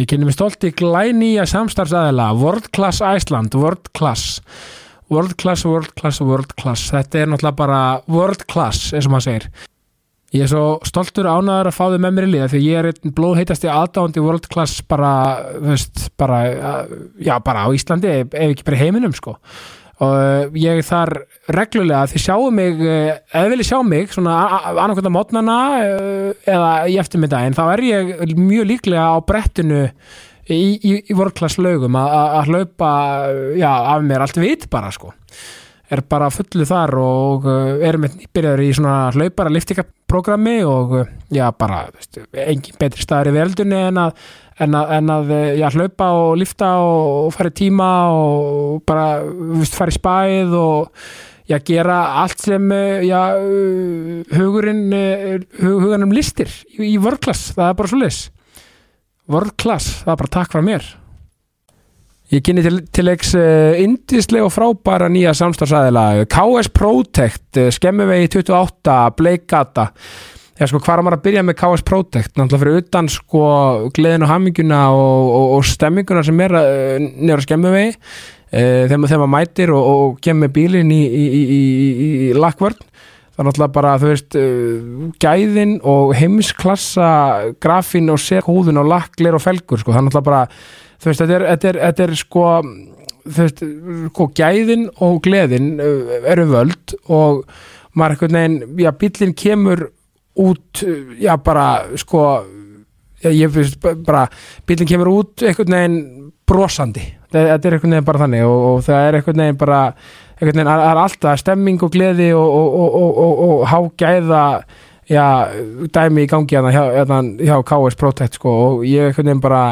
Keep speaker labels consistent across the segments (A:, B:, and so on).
A: Ég kynni mig stolt í glænýja samstarfsæðila World Class Iceland, World Class. World Class, World Class, World Class. Þetta er náttúrulega bara World Class eins og maður segir. Ég er svo stoltur ánæður að fá þau með mér í liða því ég er einn blóðheitasti aðdándi World Class bara, veist, bara já, bara á Íslandi ef ekki bara heiminum, sko og ég er þar reglulega þið sjáu mig, eða vilja sjá mig svona annarkvæmt á mótnana eða í eftirmiddaginn, þá er ég mjög líklega á brettinu í, í, í lögum að hlaupa, já, af mér allt vit bara, sko. Er bara fullu þar og erum byrjaður í svona hlaupara liftingaprogrammi og já bara veist, engin betri staður í veldunni en að, en að, en að já, hlaupa og lifta og, og fara í tíma og bara veist, fara í spæð og já, gera allt sem já, hugurinn hugurinn listir í, í vörklass, það er bara svo lis vörklass, það er bara takk frá mér. Ég kynni til, til leiks indislega og frábæra nýja samstagsæðila KS Protect, skemmuvegi 28, Bleikata Já sko, hvað er maður að byrja með KS Protect? Náttúrulega fyrir utan sko gleðin og hamminguna og, og, og stemminguna sem er uh, nýra skemmuvegi þegar maður mætir og, og kemur bílinn í, í, í, í lakkvörn. Það er náttúrulega bara, þú veist gæðin og heimsklassa grafin og sekúðun og lakklir og felgur, sko, það er náttúrulega bara þú veist, þetta er, þetta er, þetta er sko þú veist, sko, gæðin og gleðin eru völd og maður eitthvað neginn, já, bílinn kemur út, já, bara sko, já, ég finnst bara, bílinn kemur út eitthvað neginn brosandi, þetta er eitthvað neginn bara þannig og, og það er eitthvað neginn bara eitthvað neginn, það er alltaf stemming og gleði og, og, og hágæða já, dæmi í gangi hjá, hjá KS Protect, sko, og ég eitthvað neginn bara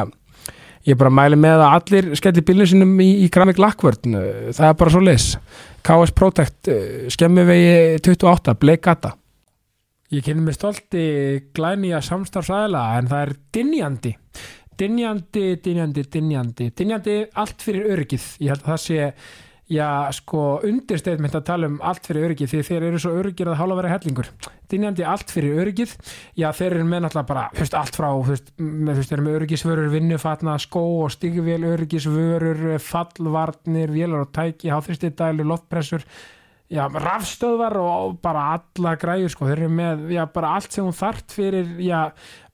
A: ég bara mæli með að allir skelli bílinu sinum í, í Grammic Lackvörn það er bara svo leis KS Protect, skemmivegi 28 Bleikata Ég kynni mig stolti glænýja samstarfsæðila en það er dinjandi dinjandi, dinjandi, dinjandi dinjandi allt fyrir öryggið. Ég held að það sé já, sko, undirsteitmynd að tala um allt fyrir öryggið því þeir eru svo öryggir að hála vera hellingur. Dinjandi allt fyrir öryggið. Já, þeir eru með náttúrulega bara, þú veist, allt frá þú veist, þeir eru með öryggisvörur vinnufatna, skó og stigvél, öryggisvörur fallvarnir, vélar og tæki háþristidælu, loftpressur já, rafstöðvar og bara alla græður, sko, þeir eru með, já, bara allt sem hún þart fyrir, já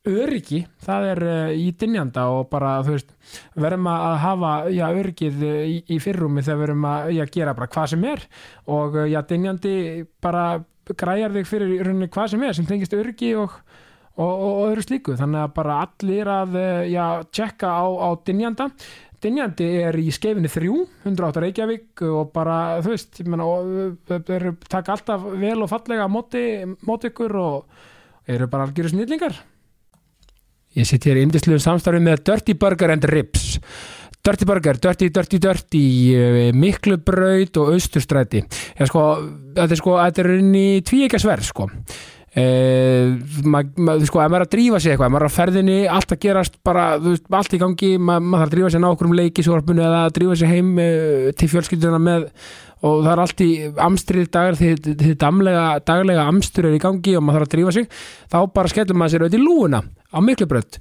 A: öryggi, það er uh, í dinjanda og bara, þú veist, verðum að hafa, já, öryggið í, í fyrrumi þegar verðum að, já, gera bara hvað sem er. Og, já, dinjandi bara græjar þig fyrir rauninni hvað sem er sem tengist öryggi og, og öðru slíku, þannig að bara allir að, já, tjekka á, á dinjanda Dinjandi er í skeifinni 3, 108 Reykjavík og bara, þú veist, ég menna, þeir taka alltaf vel og fallega móti, móti ykkur og eru bara algjöru snillingar Ég sitt hér í indisluðum samstarfi með Dirty Burger and Ribs. Dirty Burger, Dirty, Dirty, Dirty, miklu braut og austurstræti. Já, sko, þetta er sko, þetta er inn í tvíekasverð, sko. Eh, maður, sko, ef maður er að drífa sig eitthvað, ef maður er að ferðinni, allt að gerast bara, veist, allt í gangi, maður, maður þarf að drífa sig ná okkur um leikisvorpunni eða að drífa sig heim eh, til fjölskylduna með og það er allt í amstrið dagar því þið damlega, daglega amstur er í gangi og maður þarf að drífa sig þá bara skellum maður sér auðvitað í lúuna á miklu brönd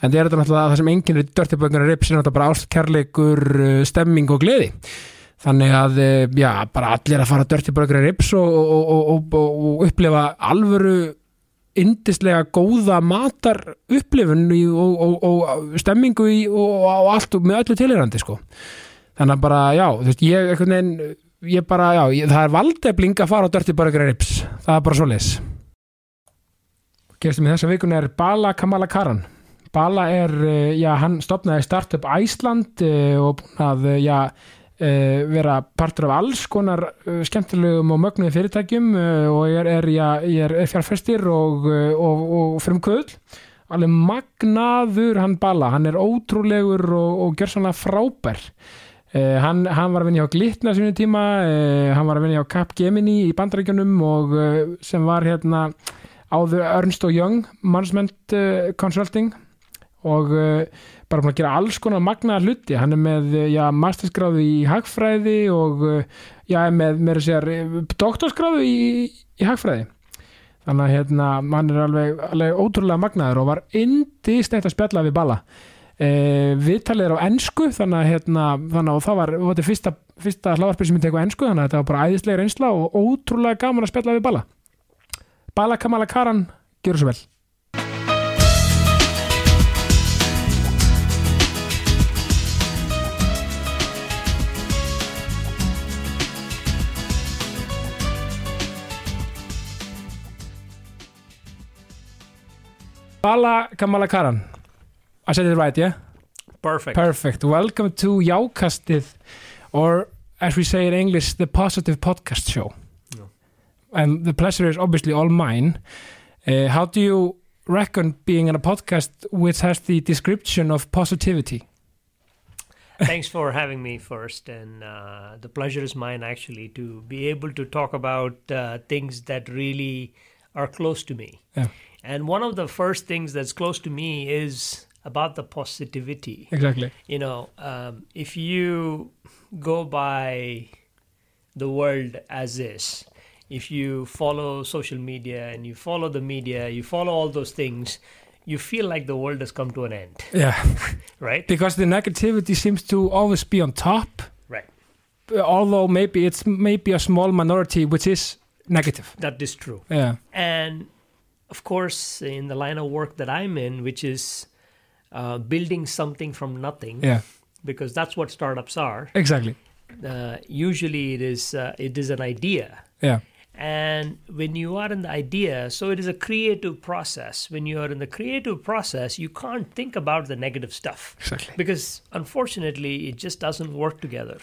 A: en það er þetta náttúrulega það sem enginn er dörtibönguna rips er náttúrulega bara ástkærleikur stemming og gleði. Þannig að, já, bara allir að fara dörtibönguna rips og, og, og, og upplifa alvöru indislega góða matar upplifun og stemmingu í, og allt með öllu tilirandi sko. Þannig að bara, já, þú veist, ég einhvern veginn, ég bara, já, ég, það er valdefling að fara á dörtibönguna rips. Það er bara svo leis Gestum í þessa vikun er Bala Kamala Karan Bala er, já, hann stopnaði Startup Æsland og búin að, já, vera partur af alls konar skemmtilegum og mögnuði fyrirtækjum og ég er, já, ég er fjárfestir og, og, og frumkvöld alveg magnaður hann Bala, hann er ótrúlegur og, og gjör svona frábær. Uh, hann, hann var að vinna hjá Glitna sínum tíma, uh, hann var að vinna hjá Capgemini í bandaríkjunum og uh, sem var hérna áður Ernst og Young Management Consulting og uh, bara búin að gera alls konar magnaðar hluti, hann er með uh, já, mastersgráðu í hagfræði og uh, já, með, með sér doktorsgráðu í, í hagfræði. Þannig að hérna, hann er alveg, alveg ótrúlega magnaður og var indist eitt að spjalla við balla. Eh, viðtalið er á ensku þannig að hérna, þannig að það var, var fyrsta, fyrsta hlaðarpil sem ég teku ensku þannig að þetta var bara æðislega reynsla og ótrúlega gaman að spjalla við balla. Bala Kamala Karan, gjör svo vel Bala Kamallakharan I said it right, yeah?
B: Perfect.
A: Perfect. Welcome to Jákastið or as we say in English, the Positive Podcast Show.
B: Yeah.
A: And the pleasure is obviously all mine. Uh, how do you reckon being on a podcast which has the description of positivity?
B: Thanks for having me first, and uh, the pleasure is mine actually to be able to talk about uh, things that really are close to me.
A: Yeah.
B: And one of the first things that's close to me is about the positivity.
A: Exactly.
B: You know, um, if you go by the world as is, if you follow social media and you follow the media, you follow all those things, you feel like the world has come to an end,
A: Yeah.
B: right?
A: because the negativity seems to always be on top,
B: Right.
A: although maybe it's maybe a small minority which is negative.
B: That is true.
A: Yeah.
B: And of course, in the line of work that I'm in, which is uh, building something from nothing,
A: Yeah.
B: because that's what startups are.
A: Exactly.
B: Uh, usually, it is uh, it is an idea,
A: Yeah.
B: and when you are in the idea, so it is a creative process. When you are in the creative process, you can't think about the negative stuff
A: Exactly.
B: because unfortunately, it just doesn't work together.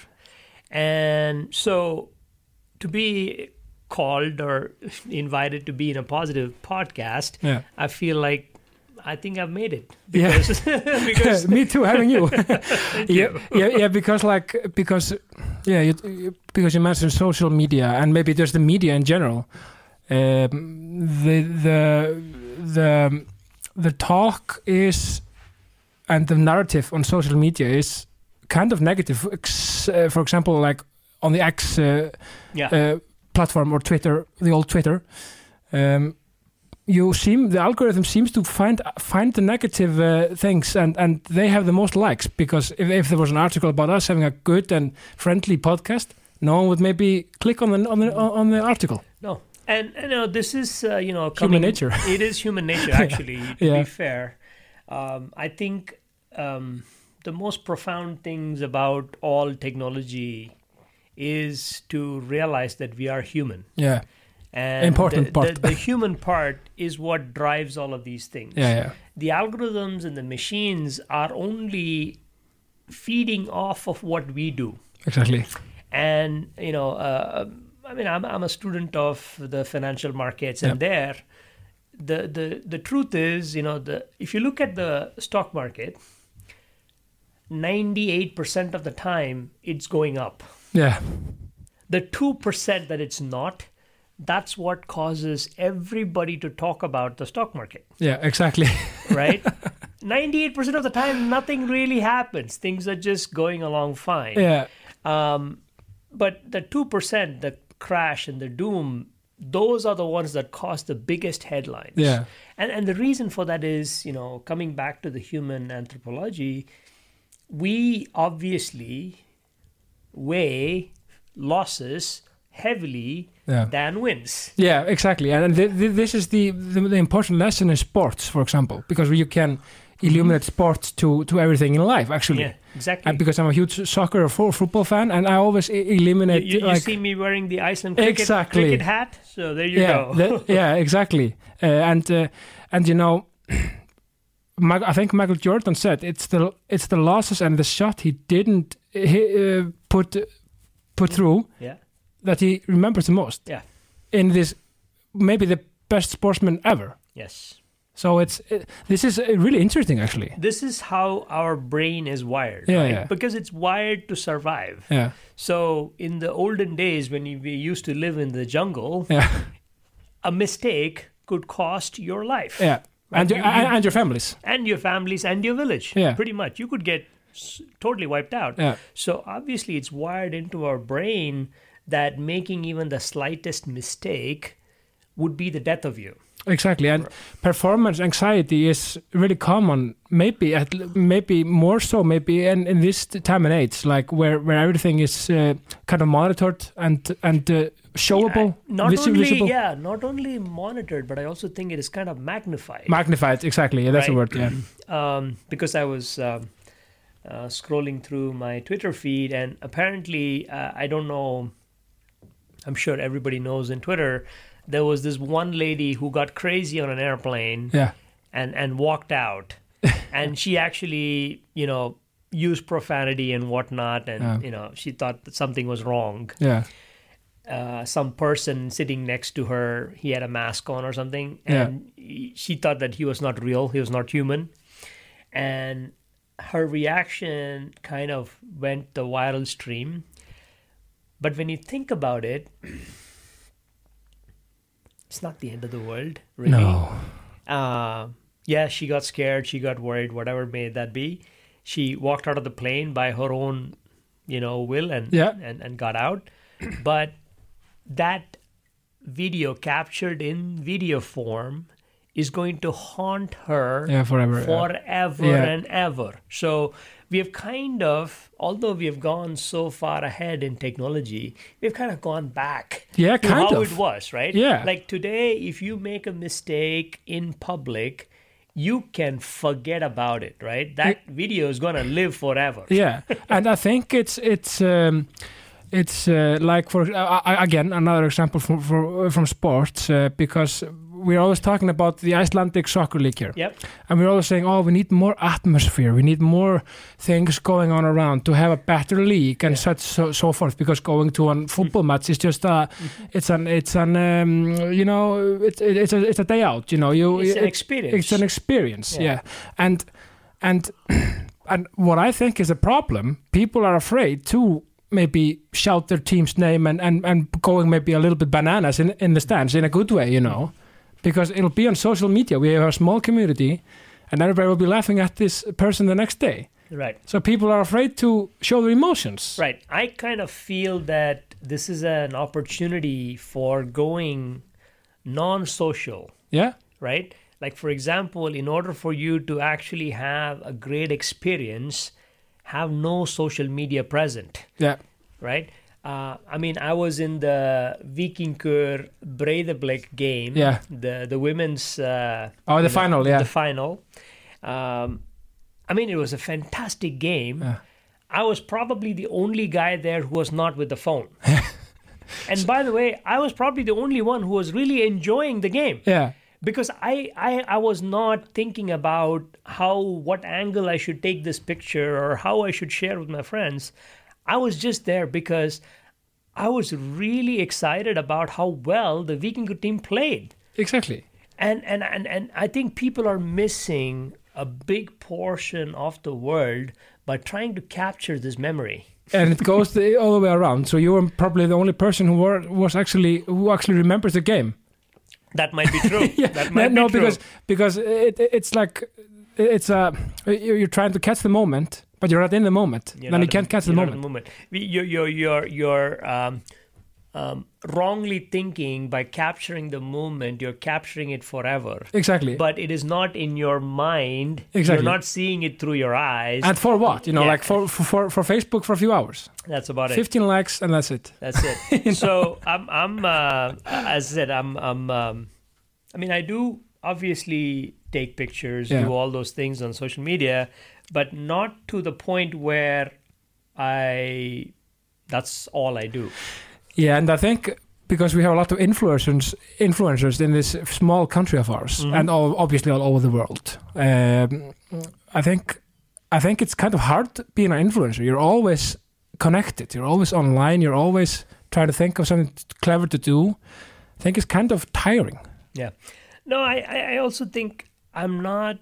B: And so, to be called or invited to be in a positive podcast,
A: Yeah.
B: I feel like I think I've made it.
A: Yeah.
B: because because
A: me too having you. Yeah, yeah yeah because like because yeah you, you- because you mentioned social media and maybe just the media in general. Um, the the the the talk is and the narrative on social media is kind of negative. Ex- uh, for example like on the X uh,
B: yeah.
A: uh, platform or Twitter, the old Twitter, um, you seem the algorithm seems to find find the negative uh, things, and and they have the most likes because if, if there was an article about us having a good and friendly podcast, no one would maybe click on the on the on the article.
B: no and you know this is uh, you know
A: Human nature.
B: it is human nature actually to
A: Yeah.
B: be fair um, I think um, the most profound things about all technology is to realize that we are human.
A: Yeah,
B: and
A: Important
B: the,
A: part.
B: The, the human part is what drives all of these things.
A: Yeah, yeah,
B: the algorithms and the machines are only feeding off of what we do.
A: Exactly.
B: and you know uh, i mean I'm, I'm a student of the financial markets and there. The, the the truth is you know the if you look at the stock market 98% of the time it's going up
A: Yeah,
B: the 2% that it's not that's what causes everybody to talk about the stock market.
A: Yeah, exactly.
B: right? 98% of the time nothing really happens. Things are just going along fine.
A: Yeah,
B: um, but the 2%, the crash and the doom, those are the ones that cause the biggest headlines.
A: yeah,
B: And, and the reason for that is, you know, coming back to the human anthropology, we obviously weigh losses heavily
A: yeah.
B: than wins.
A: Yeah, exactly, and th- th- this is the, the the important lesson in sports, for example, because you can illuminate sports to to everything in life, actually.
B: Yeah, exactly.
A: And because I'm a huge soccer or football fan, and I always
B: you,
A: eliminate
B: you, you
A: like
B: see me wearing the Iceland cricket,
A: Exactly.
B: cricket hat, so there you
A: yeah,
B: go.
A: the- yeah, exactly, uh, and uh, and you know, I think Michael Jordan said it's the it's the losses and the shot he didn't he, uh, put put through
B: yeah,
A: that he remembers the most.
B: Yeah.
A: in this maybe the best sportsman ever.
B: yes.
A: So it's it, this is uh, really interesting, actually.
B: This is how our brain is wired,
A: Yeah,
B: right?
A: yeah.
B: Because it's wired to survive.
A: Yeah,
B: So in the olden days when we used to live in the jungle,
A: yeah,
B: a mistake could cost your life.
A: yeah. And your,
B: You-
A: and your families.
B: and your families and your village.
A: Yeah.
B: Pretty much. You could get totally wiped out.
A: Yeah.
B: So obviously, it's wired into our brain that making even the slightest mistake would be the death of you.
A: Exactly, and performance anxiety is really common. Maybe at maybe more so. Maybe in, in this time and age, like where where everything is uh, kind of monitored and and uh, showable,
B: Not
A: visi-
B: only,
A: visible,
B: yeah, not only monitored, but I also think it is kind of magnified.
A: magnified. Exactly, yeah, that's the
B: Right.
A: word. Yeah,
B: um, because I was um, uh, scrolling through my Twitter feed, and apparently, uh, I don't know. I'm sure everybody knows in Twitter, there was this one lady who got crazy on an airplane
A: yeah,
B: and and walked out, and she actually, you know, used profanity and whatnot, and
A: Yeah.
B: you know, she thought that something was wrong.
A: yeah,
B: Uh, some person sitting next to her, he had a mask on or something, and he- she thought that he was not real, he was not human, and her reaction kind of went the viral stream. But when you think about it, it's not the end of the world, really.
A: no,
B: Uh, yeah, she got scared, she got worried, whatever may that be. She walked out of the plane by her own, you know, will and
A: Yeah.
B: and, and got out. But that video captured in video form is going to haunt her
A: yeah, forever.
B: forever
A: Yeah.
B: and ever. So we have kind of, although we have gone so far ahead in technology, we've kind of gone back
A: Yeah,
B: to
A: kind
B: how
A: of.
B: it was, right?
A: Yeah.
B: Like today, if you make a mistake in public, you can forget about it, right? That video is gonna live forever.
A: yeah and i think it's it's um, it's uh, like for uh, again another example from for, from sports uh, because we're always talking about the Icelandic soccer league here.
B: Yep.
A: and we're always saying oh we need more atmosphere. We need more things going on around to have a better league and such so, so forth. Because going to a football match is just a it's an it's an um, you know it, it, it's a it's a day out you know. You
B: It's an experience.
A: it's an experience
B: Yeah.
A: yeah, and and and what i think is a problem people are afraid to maybe shout their team's name and and, and going maybe a little bit bananas in, in the stands in a good way you know because it'll be on social media we have a small community and everybody will be laughing at this person the next day
B: Right.
A: so people are afraid to show their emotions
B: Right. I kind of feel that this is an opportunity for going non-social.
A: yeah
B: right? Like, for example, in order for you to actually have a great experience, have no social media present,
A: yeah
B: right? Uh, I mean, I was in the Vikingur Breiðablik game,
A: Yeah.
B: the the women's uh,
A: Oh, the final, yeah.
B: the final. Um, I mean, it was a fantastic game.
A: Yeah.
B: I was probably the only guy there who was not with the phone. and by the way, I was probably the only one who was really enjoying the game
A: yeah
B: because I, I I was not thinking about how what angle I should take this picture or how I should share with my friends. I was just there because I was really excited about how well the Vikingur team played.
A: exactly
B: And and, and and I think people are missing a big portion of the world by trying to capture this memory.
A: and it goes the, all the way around so you were probably the only person who were, was actually who actually remembers the game
B: That might be true.
A: yeah,
B: that
A: no,
B: might
A: no
B: be true.
A: because because it, it's like it's uh, a you're you're trying to catch the moment, but you're not in the moment.
B: You're
A: then you can't catch the
B: you're not in
A: moment.
B: moment. You're you're you're you're um, um, wrongly thinking by capturing the moment. You're capturing it forever,
A: Exactly.
B: but it is not in your mind.
A: Exactly.
B: You're not seeing it through your eyes.
A: and for what? You know,
B: Yeah.
A: like for, for for for Facebook for a few hours,
B: That's about it.
A: fifteen likes, and that's it.
B: That's it. so I'm I'm uh, as I said I'm I'm um, I mean I do obviously take pictures,
A: Yeah.
B: do all those things on social media, but not to the point where I that's all I do.
A: Yeah, and I think because we have a lot of influencers influencers in this small country of ours,
B: Mhm.
A: and all, obviously all over the world. Um, I think I think it's kind of hard being an influencer. You're always connected. You're always online. You're always trying to think of something clever to do. I think it's kind of tiring. Yeah.
B: No, I I also think I'm not.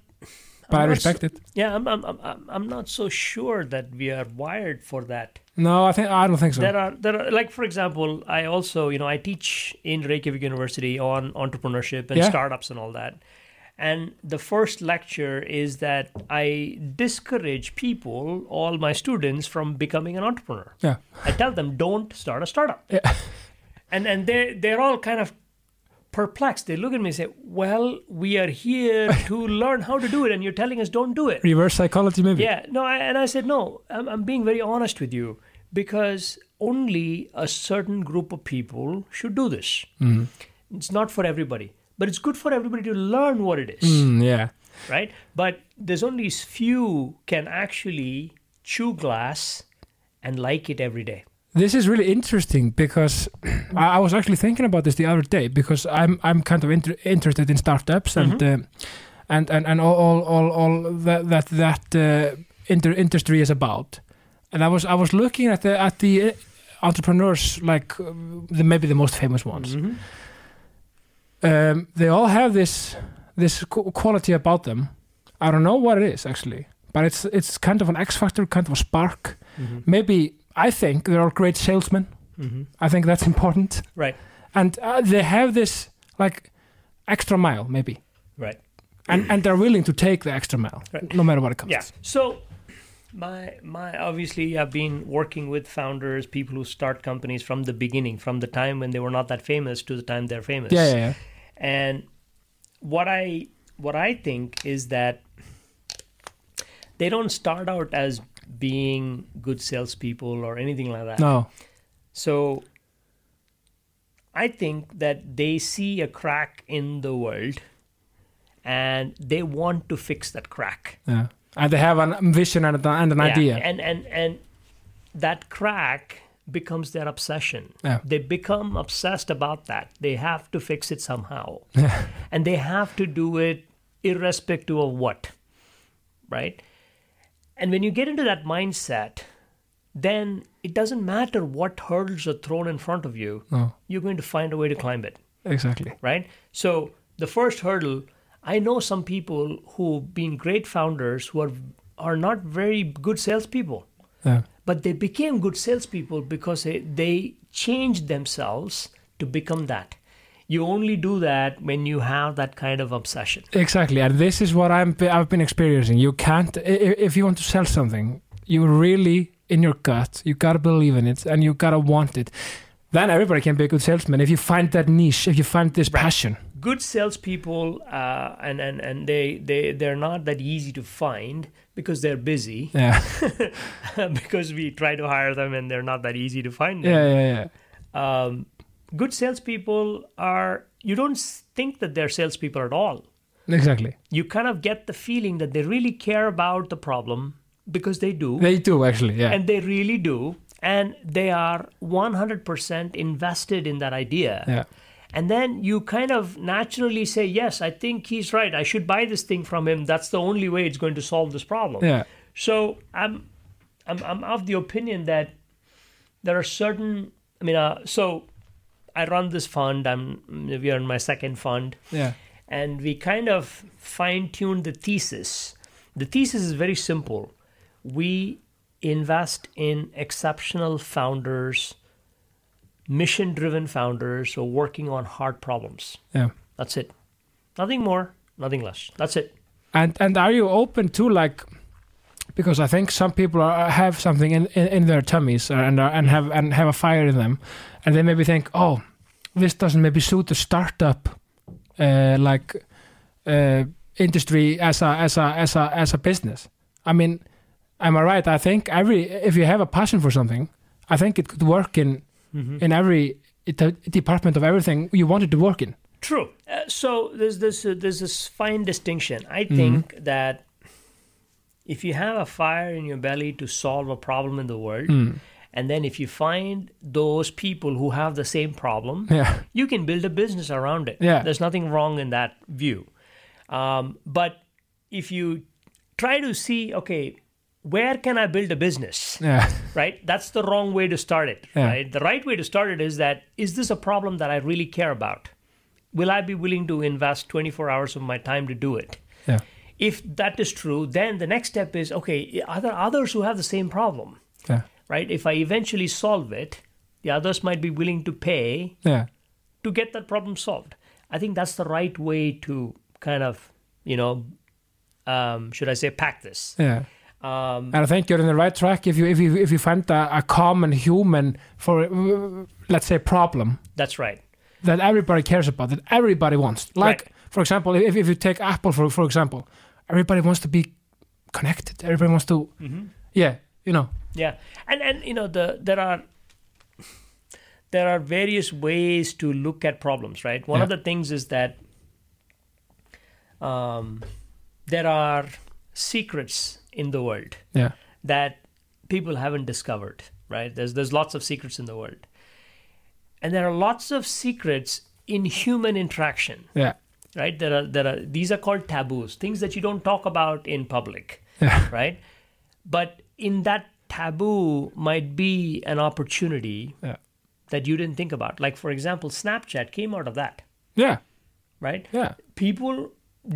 A: But
B: I'm
A: I respect
B: so-
A: it.
B: Yeah, I'm, I'm, I'm- I'm, I'm not so sure that we are wired for that.
A: No, I think I don't think so.
B: There are there are like for example, I also you know I teach in Reykjavik University on entrepreneurship and
A: Yeah.
B: startups and all that. And the first lecture is that I discourage people, all my students, from becoming an entrepreneur.
A: yeah,
B: I tell them don't start a startup.
A: Yeah.
B: And and they they're all kind of perplexed. They look at me and say, "Well, we are here to learn how to do it, and you're telling us don't do it."
A: reverse psychology maybe.
B: Yeah, no, I, and I said, no, I'm, I'm being very honest with you because only a certain group of people should do this.
A: Mm.
B: It's not for everybody, but it's good for everybody to learn what it is,
A: Mm, yeah.
B: right? But there's only few can actually chew glass and like it every day.
A: This is really interesting because I I was actually thinking about this the other day because I'm I'm kind of inter- interested in startups and
B: Mm-hmm.
A: uh, and and and all all all, all that that that uh, inter- industry is about. And I was I was looking at the at the uh, entrepreneurs like uh, the maybe the most famous ones.
B: Mhm.
A: Um, they all have this this quality about them. I don't know what it is actually, but it's it's kind of an X factor, kind of a spark.
B: Mhm.
A: Maybe I think they're all great salesmen.
B: Mhm.
A: I think that's important.
B: Right,
A: And uh, they have this like extra mile, maybe,
B: right.
A: and and they're willing to take the extra mile,
B: Right.
A: no matter what it costs.
B: Yeah. So my my obviously I've been working with founders, people who start companies from the beginning, from the time when they were not that famous to the time they're famous.
A: yeah, yeah, yeah.
B: And what I what I think is that they don't start out as being good salespeople or anything like that.
A: No,
B: So I think that they see a crack in the world and they want to fix that crack.
A: yeah, and they have an vision and, a- and an
B: Yeah,
A: idea.
B: And and and that crack becomes their obsession.
A: Yeah.
B: They become obsessed about that. They have to fix it somehow. and they have to do it irrespective of what. Right? And when you get into that mindset, then it doesn't matter what hurdles are thrown in front of you,
A: No,
B: you're going to find a way to climb it
A: exactly.
B: right? So the first hurdle, I know some people who've been great founders who are are not very good salespeople,
A: Yeah,
B: but they became good salespeople because they, they changed themselves to become that. You only do that when you have that kind of obsession.
A: exactly. And this is what I'm I've been experiencing. You can't if you want to sell something, you really in your gut, you gotta believe in it and you gotta want it. Then everybody can be a good salesman if you find that niche, if you find this
B: Right.
A: passion.
B: Good salespeople, uh, and and and they they they're not that easy to find because they're busy.
A: Yeah,
B: because we try to hire them and they're not that easy to find. Them.
A: yeah, yeah, yeah.
B: um, good salespeople are you don't think that they're salespeople at all.
A: Exactly.
B: You kind of get the feeling that they really care about the problem because they do,
A: They do actually. Yeah.
B: and they really do, and they are 100% invested in that idea.
A: yeah.
B: And then you kind of naturally say, Yes, I think he's right. I should buy this thing from him. That's the only way it's going to solve this problem.
A: Yeah.
B: So I'm, I'm, I'm of the opinion that there are certain. I mean, uh, so I run this fund. I'm we are in my second fund,
A: Yeah.
B: and we kind of fine tune the thesis. The thesis is very simple. We invest in exceptional founders, mission-driven founders who are working on hard problems.
A: Yeah.
B: That's it. Nothing more, nothing less. That's it.
A: And and are you open to like because I think some people are, have something in, in, in their tummies uh, and are, and have and have a fire in them, and they maybe think, oh, this doesn't maybe suit the startup, uh, like uh, industry as a as a as a as a business. I mean, am I right? I think every if you have a passion for something, I think it could work in in every department of everything you want it to work in.
B: True. Uh, so there's this uh, there's this fine distinction. I think that if you have a fire in your belly to solve a problem in the world, and then if you find those people who have the same problem,
A: Yeah.
B: you can build a business around it.
A: Yeah.
B: There's nothing wrong in that view. Um, but if you try to see, okay, where can I build a business?
A: Yeah.
B: right? That's the wrong way to start it,
A: Yeah.
B: right? The right way to start it is that is this a problem that I really care about? Will I be willing to invest 24 hours of my time to do it?
A: Yeah.
B: If that is true, then the next step is okay, are there others who have the same problem? Right? If I eventually solve it, the others might be willing to pay
A: Yeah.
B: to get that problem solved. I think that's the right way to kind of, you know, um, should I say, pack this.
A: Yeah.
B: Um,
A: And I think you're in the right track if you if you if you find a, a common human for let's say problem
B: that's right.
A: that everybody cares about that everybody wants. Like
B: Right.
A: for example, if if you take Apple for for example, everybody wants to be connected. Everybody wants to yeah, you know.
B: Yeah, and and you know the there are there are various ways to look at problems, right? One of the things is that um, there are secrets in the world
A: Yeah.
B: that people haven't discovered, right? There's there's lots of secrets in the world, and there are lots of secrets in human interaction,
A: Yeah.
B: right? There are there are these are called taboos, things that you don't talk about in public
A: Yeah.
B: right? But in that taboo might be an opportunity
A: Yeah.
B: that you didn't think about. Like, for example, Snapchat came out of that,
A: Yeah.
B: right?
A: Yeah.
B: People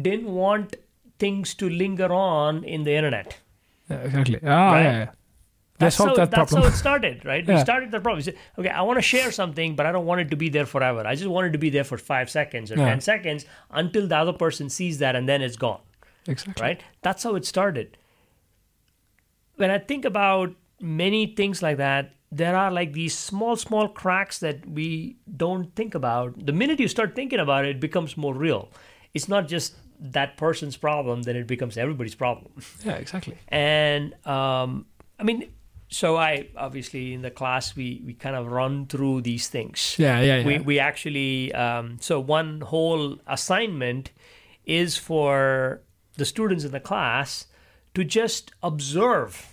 B: didn't want things to linger on in the internet.
A: Yeah, exactly. Oh,
B: Right.
A: yeah, yeah. Let's solve
B: how,
A: that
B: that's
A: problem.
B: how it started, right? We started the problem. We said, okay, I want to share something, but I don't want it to be there forever. I just want it to be there for five seconds or
A: Yeah.
B: 10 seconds until the other person sees that and then it's gone.
A: exactly.
B: right? That's how it started. When I think about many things like that, there are like these small, small cracks that we don't think about. The minute you start thinking about it, it becomes more real. It's not just that person's problem, then it becomes everybody's problem.
A: Yeah, exactly.
B: And um, I mean, so I obviously in the class we we kind of run through these things
A: Yeah, yeah, yeah.
B: we, we actually um, so one whole assignment is for the students in the class to just observe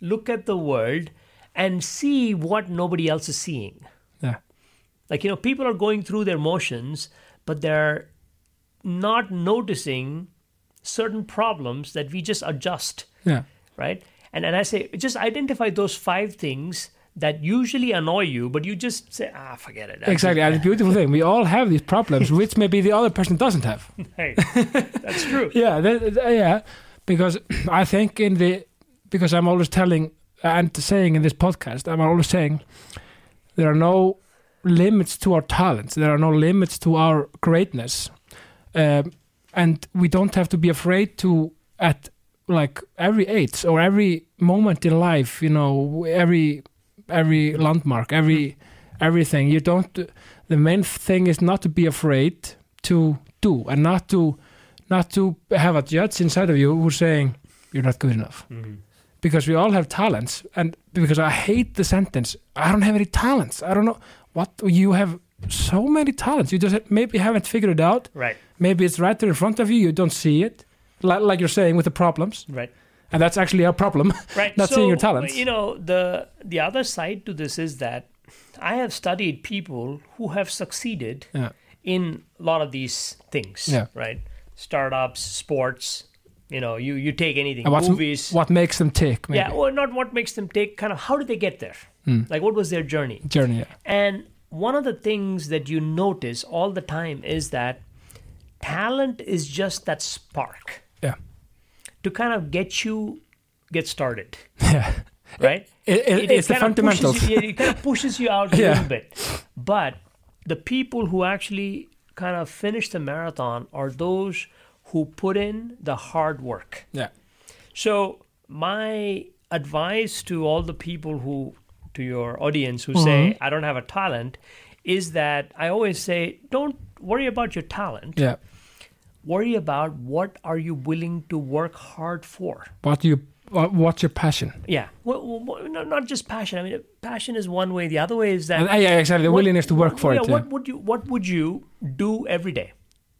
B: look at the world and see what nobody else is seeing
A: yeah.
B: like you know people are going through their motions but they're not noticing certain problems that we just adjust
A: Yeah.
B: right? And and I say just identify those five things that usually annoy you, but you just say, ah, forget it.
A: Exactly. And the beautiful thing, we all have these problems, which maybe the other person doesn't have.
B: Hey, that's true.
A: Yeah, that- yeah. Because I think in the because I'm always telling and saying in this podcast, I'm always saying there are no limits to our talents. There are no limits to our greatness, um, and we don't have to be afraid to at like every age or every moment in life. You know, every every landmark, every everything. You don't. The main thing is not to be afraid to do and not to not to have a judge inside of you who's saying you're not good enough
B: Mhm.
A: Because we all have talents and because i hate the sentence i don't have any talents i don't know what you have so many talents you just maybe haven't figured it out
B: Right,
A: maybe it's right there in front of you you don't see it like, like you're saying with the problems
B: right,
A: and that's actually a problem
B: right.
A: Not
B: so,
A: seeing your talents.
B: You know, the the other side to this is that I have studied people who have succeeded
A: yeah
B: in a lot of these things.
A: Yeah.
B: Right, startups, sports. You know, you you take anything, movies.
A: what makes them tick maybe
B: yeah, or not what makes them take. Kind of how did they get there?
A: Hmm.
B: Like, what was their journey?
A: journey yeah.
B: And one of the things that you notice all the time is that talent is just that spark
A: yeah
B: to kind of get you get started,
A: yeah
B: right?
A: it, it, it's the fundamentals
B: Pushes you, it kind of pushes you out a
A: Yeah.
B: little bit. But the people who actually kind of finish the marathon are those who put in the hard work.
A: yeah
B: So my advice to all the people who, to your audience who say mm-hmm. I don't have a talent, is that I always say don't worry about your talent.
A: yeah
B: Worry about what are you willing to work hard for.
A: what you what, what's your passion
B: Yeah, well, well, not just passion. I mean, passion is one way. The other way is that
A: yeah exactly the
B: what-
A: willingness to work for
B: yeah,
A: it yeah.
B: What would you What would you do every day?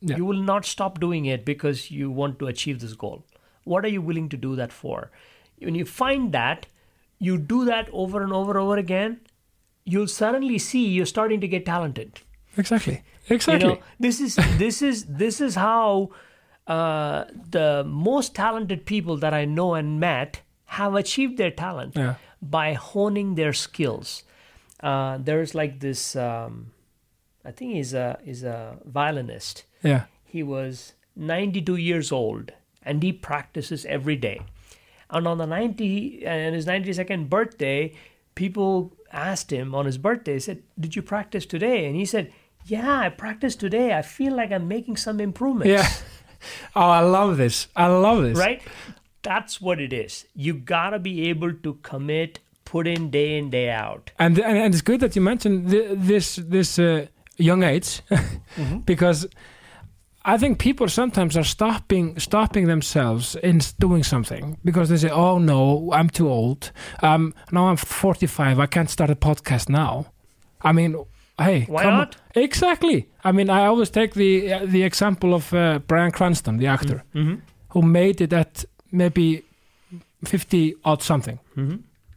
A: Yeah.
B: You will not stop doing it because you want to achieve this goal. What are you willing to do that for? When you find that, you do that over and over and over again. You'll suddenly see you're starting to get talented.
A: exactly exactly
B: You know, this is this is this is how uh, the most talented people that I know and met have achieved their talent
A: yeah
B: by honing their skills. Uh, there's like this. Um, I think he's a is a violinist.
A: Yeah
B: He was 92 years old and he practices every day. And on the 90 and his 92nd birthday, people asked him on his birthday, said, "Did you practice today?" And he said, "Yeah, I practiced today. I feel like I'm making some improvements."
A: Yeah. Oh, I love this. I love this.
B: Right? That's what it is. You got to be able to commit, put in day in day out.
A: And and, and it's good that you mentioned th- this this uh, young age because I think people sometimes are stopping stopping themselves in doing something because they say, "Oh no, I'm too old. Um, now I'm 45. I can't start a podcast now." I mean, hey,
B: Why
A: come on.
B: not?
A: Exactly. I mean, I always take the uh, the example of uh, Bryan Cranston, the actor,
B: Mm-hmm.
A: who made it at maybe 50 odd something.
B: Mm-hmm.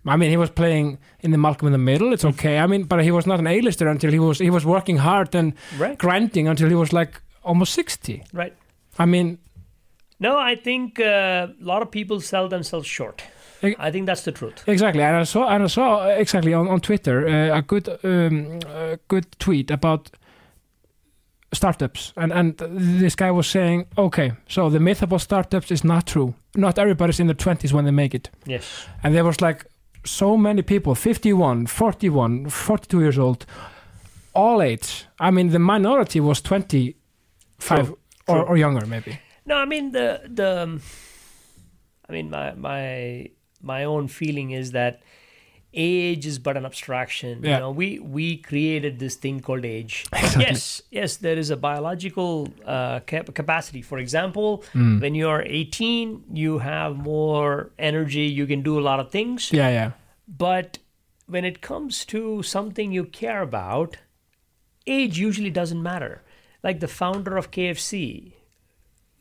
A: I mean, he was playing in the Malcolm in the Middle. It's okay. I mean, but he was not an A-lister until he was he was working hard and
B: Right.
A: grinding until he was like almost sixty.
B: Right.
A: I mean,
B: No, I think uh, a lot of people sell themselves short. I think that's the truth.
A: exactly. And I saw and I saw exactly on on Twitter uh, a good um, a good tweet about startups, and and this guy was saying, okay, so the myth about startups is not true. Not everybody's in their twenties when they make it.
B: Yes.
A: and there was like so many people 51 41 42 years old all age i mean the minority was 25
B: True,
A: or,
B: true.
A: or younger maybe
B: No, I mean the the. um, I mean my my my own feeling is that age is but an abstraction.
A: Yeah.
B: You know, we we created this thing called age.
A: Exactly.
B: Yes, yes, there is a biological uh, cap- capacity. For example,
A: Mm.
B: when you are 18, you have more energy. You can do a lot of things.
A: yeah yeah
B: But when it comes to something you care about, age usually doesn't matter. Like the founder of KFC,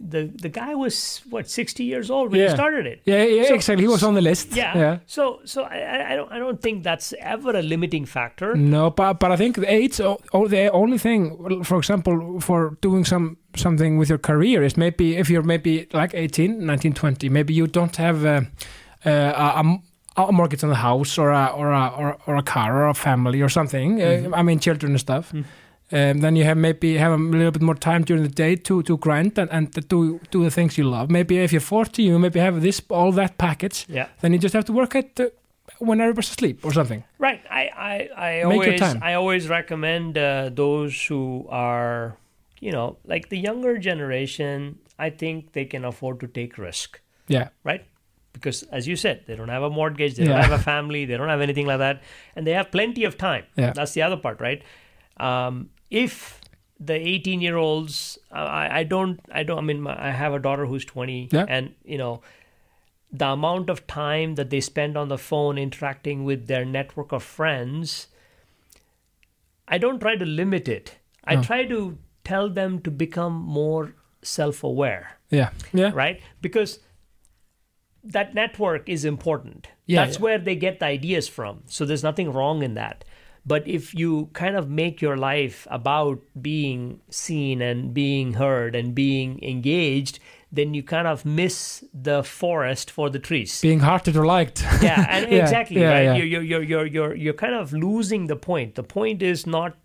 B: the the guy was what sixty years old when
A: Yeah.
B: he started it.
A: yeah, yeah
B: So-
A: exactly he was on the list
B: Yeah.
A: yeah
B: So so I, I- I don't I don't think that's ever a limiting factor.
A: no but, but i think the age o- o- the only thing for example for doing some something with your career is maybe if you're maybe like 18 19 20 maybe you don't have a uh, a, a m- a mortgage on the house or a or a or, or a car or a family or something uh, i mean children and stuff um, then you have maybe have a little bit more time during the day to to grind and, and to do do the things you love maybe if you're 40 you maybe have this all that package
B: Yeah.
A: then you just have to work at uh, when everybody's asleep or something
B: Right. I I, I always. I always recommend uh, those who are you know like the younger generation. I think they can afford to take risk.
A: yeah
B: right? Because as you said, they don't have a mortgage, they
A: Yeah.
B: don't have a family, they don't have anything like that, and they have plenty of time.
A: Yeah.
B: That's the other part, right? Um, if the 18 year olds, I, I don't, I don't, I mean, my, I have a daughter who's 20,
A: Yeah.
B: and you know, the amount of time that they spend on the phone interacting with their network of friends, I don't try to limit it. I
A: No.
B: try to tell them to become more self aware
A: yeah yeah
B: right? Because that network is important.
A: Yeah,
B: That's
A: yeah.
B: where they get the ideas from. So there's nothing wrong in that. But if you kind of make your life about being seen and being heard and being engaged, then you kind of miss the forest for the trees.
A: being hearted or liked
B: yeah, and
A: Yeah,
B: exactly,
A: yeah,
B: right?
A: yeah.
B: You're, you're, you're, you're, you're kind of losing the point. The point is not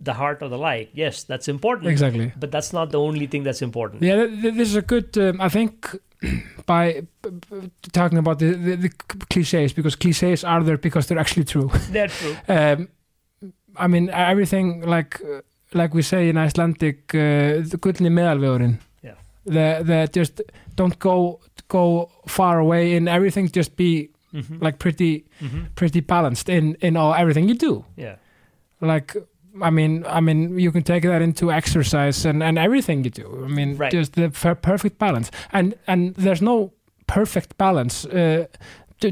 B: the heart or the like. Yes, that's important.
A: exactly
B: But that's not the only thing that's important.
A: Yeah, th- th- this is a good. Um, I think by talking about the, the, the cliches because cliches are there because they're actually true.
B: That's true.
A: um, I mean everything like uh, like we say in Icelandic, uh, the gullni meðalvegurinn.
B: Yeah.
A: The the just don't go go far away in everything. Just be
B: Mhm.
A: like pretty
B: Mhm.
A: pretty balanced in in all everything you do.
B: Yeah.
A: like i mean i mean you can take that into exercise and and everything you do i mean
B: Right.
A: just the perfect balance and and there's no perfect balance uh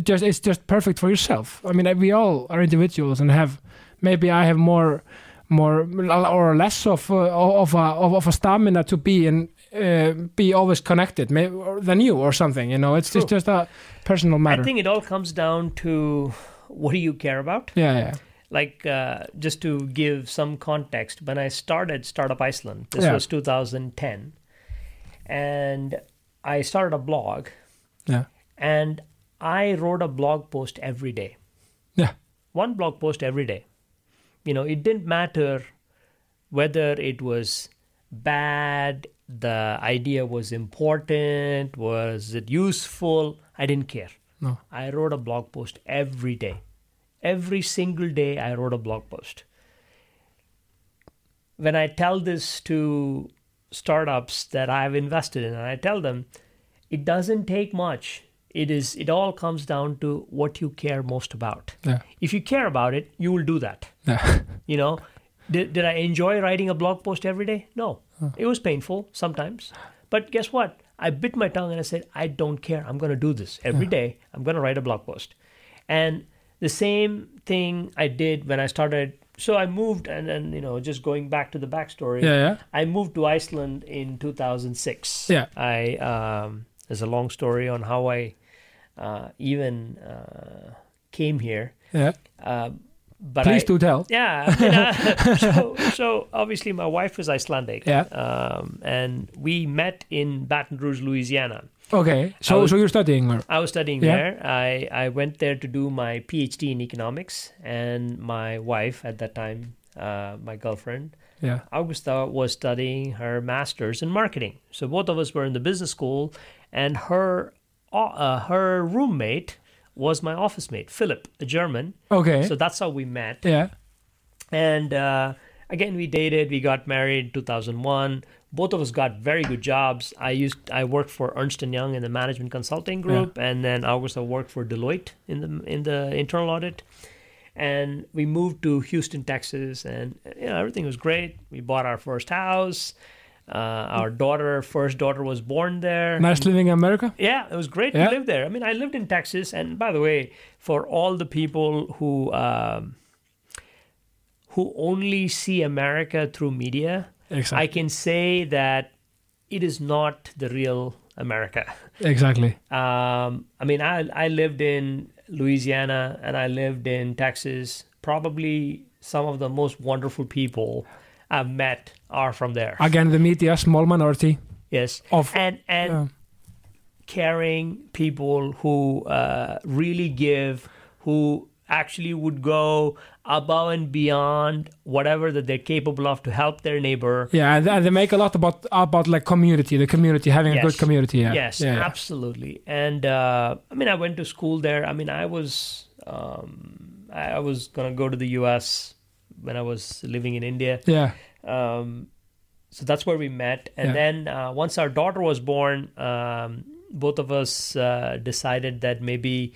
A: just it's just perfect for yourself i mean we all are individuals and have maybe i have more more or less of uh, of a of, of a stamina to be in uh, be always connected may, or than you or something you know it's just just a personal matter
B: I think it all comes down to what do you care about?
A: yeah yeah
B: Like, uh, just to give some context, when I started Startup Iceland, this
A: Yeah.
B: was 2010, and I started a blog,
A: yeah
B: and I wrote a blog post every day.
A: yeah
B: One blog post every day. You know, it didn't matter whether it was bad, the idea was important, was it useful? I didn't care.
A: No.
B: I wrote a blog post every day. Every single day, I wrote a blog post. When I tell this to startups that I've invested in, and I tell them, it doesn't take much. It is. It all comes down to what you care most about.
A: Yeah.
B: If you care about it, you will do that.
A: Yeah.
B: You know, did, did I enjoy writing a blog post every day? No. It was painful sometimes. But guess what? I bit my tongue and I said, I don't care. I'm going to do this every day. I'm going to write a blog post. And the same thing I did when I started. So I moved, and then, you know, just going back to the backstory,
A: Yeah, yeah.
B: I moved to Iceland in 2006.
A: Yeah.
B: I, um, there's a long story on how I uh, even uh, came here.
A: Yeah.
B: Uh, but
A: Please
B: I,
A: do tell.
B: yeah. I mean, uh, so, so obviously, my wife was Icelandic.
A: Yeah.
B: Um, and we met in Baton Rouge, Louisiana.
A: Okay. So,
B: was-
A: so you're studying or?
B: I was studying
A: Yeah.
B: there. I, I went there to do my PhD in economics, and my wife at that time, uh, my girlfriend,
A: Yeah.
B: Augusta, was studying her master's in marketing. So both of us were in the business school, and her uh, her roommate was my office mate, Philip, a German.
A: Okay.
B: So that's how we met.
A: yeah.
B: And uh, again, we dated. We got married in 2001. Both of us got very good jobs. I used I worked for Ernst and Young in the management consulting group, and then I also worked for Deloitte in the in the internal audit. And we moved to Houston, Texas, and you know everything was great. We bought our first house. Uh, our daughter, first daughter, was born there.
A: Nice living in America.
B: Yeah, it was great
A: Yeah.
B: to live there. I mean, I lived in Texas, and by the way, for all the people who um, who only see America through media,
A: Exactly.
B: I can say that it is not the real America.
A: exactly.
B: Um, I mean, I I lived in Louisiana and I lived in Texas. Probably some of the most wonderful people I've met are from there.
A: Again, the media, small minority
B: yes,
A: of.
B: and and
A: Yeah.
B: caring people who uh, really give, who actually would go above and beyond whatever that they're capable of to help their neighbor.
A: Yeah, and they make a lot about about like community, the community having a good community. Yeah.
B: Yes,
A: Yeah.
B: absolutely. And uh, I mean, I went to school there. I mean, I was um, I I was gonna go to the U.S. when I was living in India.
A: Yeah.
B: Um, so that's where we met. And
A: Yeah.
B: then uh, once our daughter was born, um, both of us uh, decided that maybe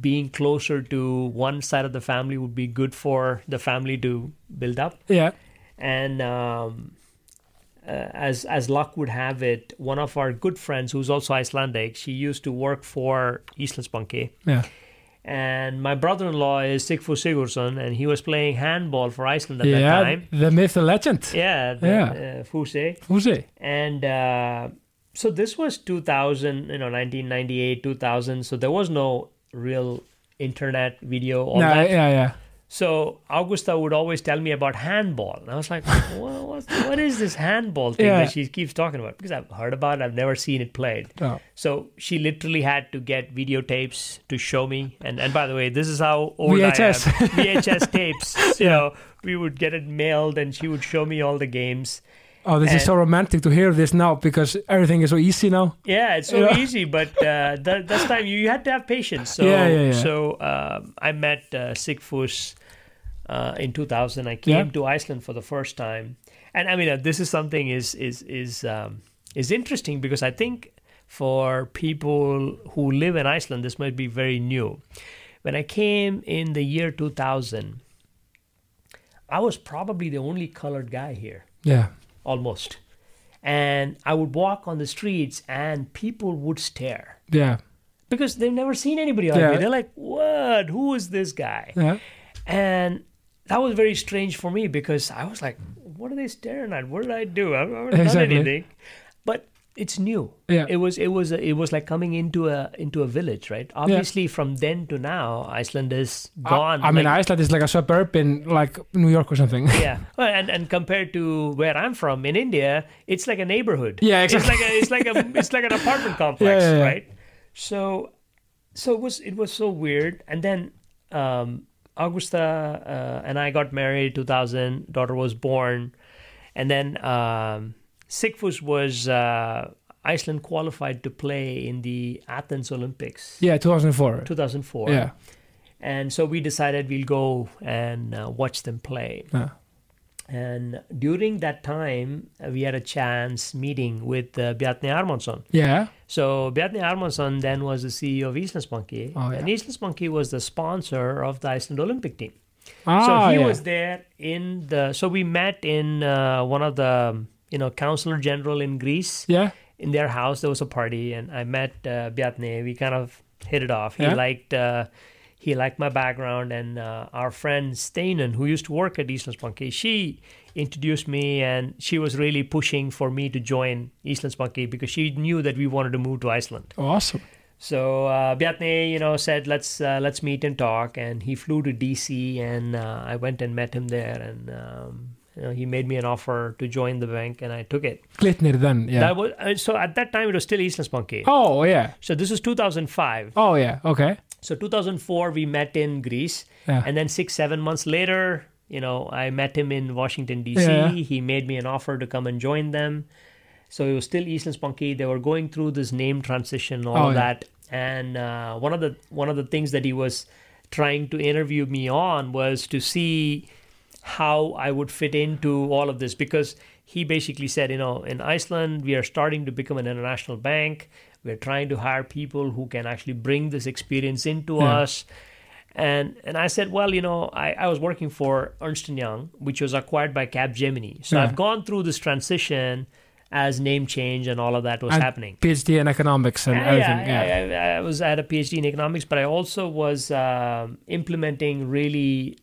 B: being closer to one side of the family would be good for the family to build up.
A: Yeah.
B: And um, uh, as as luck would have it, one of our good friends, who's also Icelandic, she used to work for Íslandsbanki.
A: Yeah.
B: And my brother-in-law is Sigfús Sigurðsson, and he was playing handball for Iceland at that
A: Yeah.
B: time.
A: The myth, the legend.
B: Yeah, the,
A: Yeah.
B: Uh, Fuse.
A: It?
B: And uh, so this was 2000, you know, 1998, 2000. So there was no real internet video, all
A: No,
B: that.
A: yeah, yeah.
B: So Augusta would always tell me about handball. And I was like, well, what is this handball thing
A: Yeah.
B: that she keeps talking about? Because I've heard about it, I've never seen it played.
A: Oh.
B: So she literally had to get videotapes to show me. And and by the way, this is how old
A: VHS.
B: I am. VHS tapes. You know, we would get it mailed, and she would show me all the games.
A: Oh, this is so romantic to hear this now because everything is so easy now.
B: Yeah, it's so easy, but uh, that, that's time you, you had to have patience. So,
A: Yeah, yeah, yeah.
B: so um, I met uh, Sigfús uh, in 2000. I came
A: Yeah.
B: to Iceland for the first time, and I mean uh, this is something is is is um, is interesting because I think for people who live in Iceland, this might be very new. When I came in the year 2000, I was probably the only colored guy here
A: Yeah.
B: Almost. And I would walk on the streets and people would stare
A: Yeah.
B: because they've never seen anybody like
A: Yeah.
B: me. They're like, what? Who is this guy?
A: Yeah.
B: And that was very strange for me because I was like, what are they staring at? What did I do? I've never done anything. It's new.
A: Yeah.
B: It was it was it was like coming into a into a village, right? Obviously from then to now Iceland is gone.
A: I, I mean,
B: like-
A: Iceland is like a suburb in like New York or something.
B: yeah, well, and and compared to where I'm from in India, it's like a neighborhood.
A: Yeah, exactly.
B: It's like a, it's like a it's like an apartment complex,
A: Yeah, yeah, yeah.
B: right? So, so it was it was so weird. And then um, Augusta uh, and I got married 2000. Daughter was born, and then um, Sigfus was uh, Iceland qualified to play in the Athens Olympics
A: Yeah, 2004.
B: 2004.
A: Yeah.
B: And so we decided we'll go and uh, watch them play.
A: Yeah.
B: And during that time, uh, we had a chance meeting with uh, Bjarni Ármannsson.
A: Yeah.
B: So Bjarni Ármannsson then was the CEO of Íslandsbanki,
A: Oh, yeah.
B: and Íslandsbanki was the sponsor of the Iceland Olympic team.
A: Ah,
B: so he
A: yeah.
B: was there in the. So we met in uh, one of the you know counselor general in Greece.
A: Yeah.
B: In their house, there was a party, and I met uh, Bjarni. We kind of hit it off. He
A: Yeah.
B: liked. Uh, he liked my background, and uh, our friend Steinen, who used to work at Íslandsbanki, she introduced me, and she was really pushing for me to join Íslandsbanki because she knew that we wanted to move to Iceland.
A: Awesome.
B: So uh, Bjarni, you know, said let's uh, let's meet and talk, and he flew to DC, and uh, I went and met him there, and um, you know, he made me an offer to join the bank, and I took it.
A: Glitnir then. Yeah.
B: That was uh, so at that time it was still Íslandsbanki.
A: oh, yeah.
B: So this was 2005.
A: Oh, yeah. Okay.
B: So 2004 we met in Greece,
A: Yeah.
B: and then six seven months later, you know, I met him in Washington D.C.
A: Yeah.
B: He made me an offer to come and join them. So it was still Íslandsbanki. They were going through this name transition, all
A: Oh,
B: of
A: yeah.
B: that. And uh, one of the one of the things that he was trying to interview me on was to see how I would fit into all of this because he basically said, you know, in Iceland we are starting to become an international bank. We're trying to hire people who can actually bring this experience into
A: Yeah.
B: us. And and I said, well, you know, I, I was working for Ernst Young, which was acquired by Capgemini. So
A: Yeah.
B: I've gone through this transition as name change and all of that was
A: And
B: happening.
A: PhD in economics and
B: Yeah,
A: everything.
B: yeah. I, I, I was had a PhD in economics, but I also was um, implementing really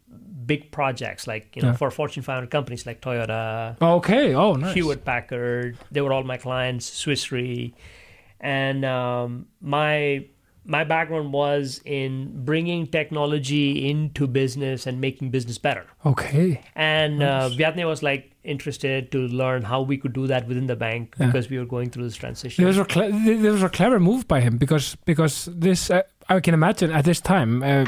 B: big projects, like you know,
A: Yeah.
B: for Fortune 500 companies like Toyota,
A: Okay. Oh, nice.
B: Hewlett Packard. They were all my clients, Swiss Re, and um, my my background was in bringing technology into business and making business better.
A: Okay.
B: And uh, Bjarni was like interested to learn how we could do that within the bank
A: Yeah.
B: because we were going through this transition.
A: There was, a cle- this was a clever move by him because because this uh, I can imagine at this time, uh,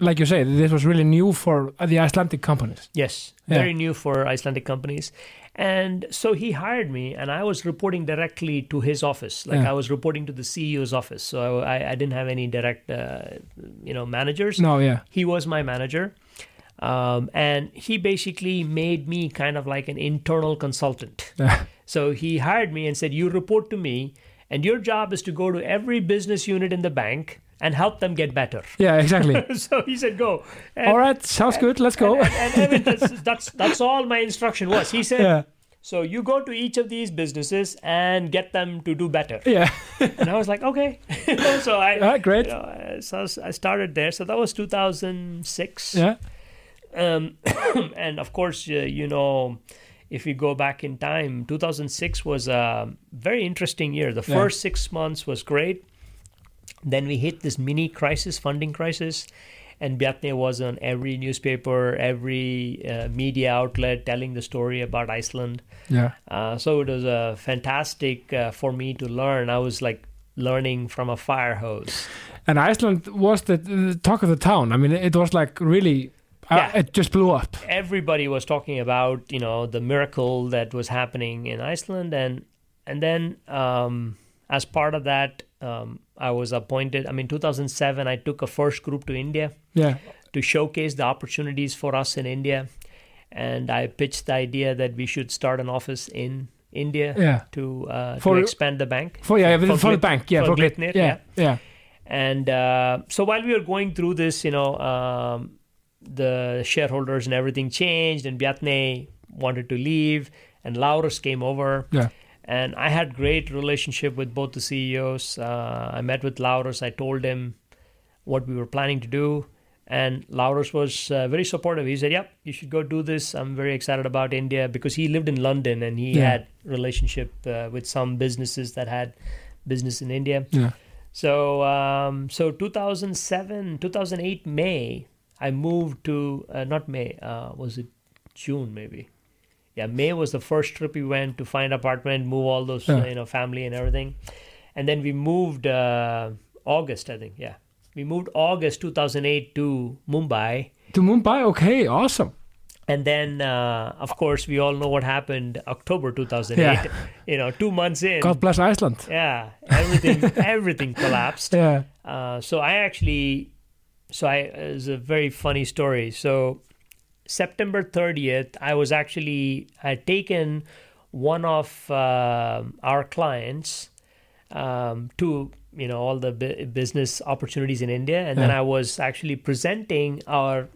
A: like you say, this was really new for uh, the Icelandic companies.
B: Yes,
A: Yeah.
B: very new for Icelandic companies. And so he hired me, and I was reporting directly to his office. Like
A: Yeah.
B: I was reporting to the CEO's office. So I, I didn't have any direct, uh, you know, managers.
A: No, yeah,
B: He was my manager. Um, and he basically made me kind of like an internal consultant. So he hired me and said, You report to me, and your job is to go to every business unit in the bank and help them get better.
A: yeah, exactly.
B: so he said, Go. And,
A: all right, sounds good. Let's go.
B: and, and, Evan, that's, that's, that's all my instruction was. He said,
A: yeah,
B: So you go to each of these businesses and get them to do better.
A: yeah,
B: And I was like, Okay. so I.
A: Ah, great.
B: You know, so I started there. So that was 2006.
A: Yeah,
B: Um, and of course, uh, you know, if we go back in time, 2006 was a very interesting year. The
A: Yeah.
B: first six months was great. Then we hit this mini crisis, funding crisis, and Bjarni was on every newspaper, every uh, media outlet telling the story about Iceland.
A: yeah,
B: Uh, so it was uh, fantastic uh, for me to learn. I was like learning from a fire hose.
A: and Iceland was the, the talk of the town. I mean, it was like really, uh, it just blew up.
B: everybody was talking about you know the miracle that was happening in Iceland and and then um, as part of that um, I was appointed I mean 2007 I took a first group to India
A: Yeah,
B: to showcase the opportunities for us in India and I pitched the idea that we should start an office in India
A: yeah.
B: to uh,
A: For-
B: to expand the bank
A: For yeah, for,
B: For
A: the bank. Yeah,
B: for
A: for,
B: Glitnir,
A: Yeah, yeah,
B: and uh, so while we were going through this, you know, um, the shareholders and everything changed, and Bjarni wanted to leave, and Lárus came over.
A: yeah.
B: And I had great relationship with both the CEOs. Uh, I met with Lárus. I told him what we were planning to do, and Lárus was uh, very supportive. He said, "Yep, you should go do this. I'm very excited about India because he lived in London and he
A: Yeah.
B: had relationship uh, with some businesses that had business in India."
A: yeah.
B: So, um, so 2007, 2008 May, I moved to uh, not May. Uh, was it June maybe? Yeah, May was the first trip we went to find apartment, move all those
A: Yeah.
B: you know family and everything, and then we moved uh, August I think. Yeah, we moved August 2008 to Mumbai.
A: To Mumbai. Okay, awesome.
B: and then uh, of course we all know what happened October 2008.
A: Yeah.
B: You know, two months in.
A: God bless Iceland.
B: Yeah, everything everything collapsed.
A: Yeah.
B: Uh, so I actually, so I it's a very funny story. So September 30th, I was actually I had taken one of uh, our clients um, to you know all the bu- business opportunities in India, and then I was actually presenting our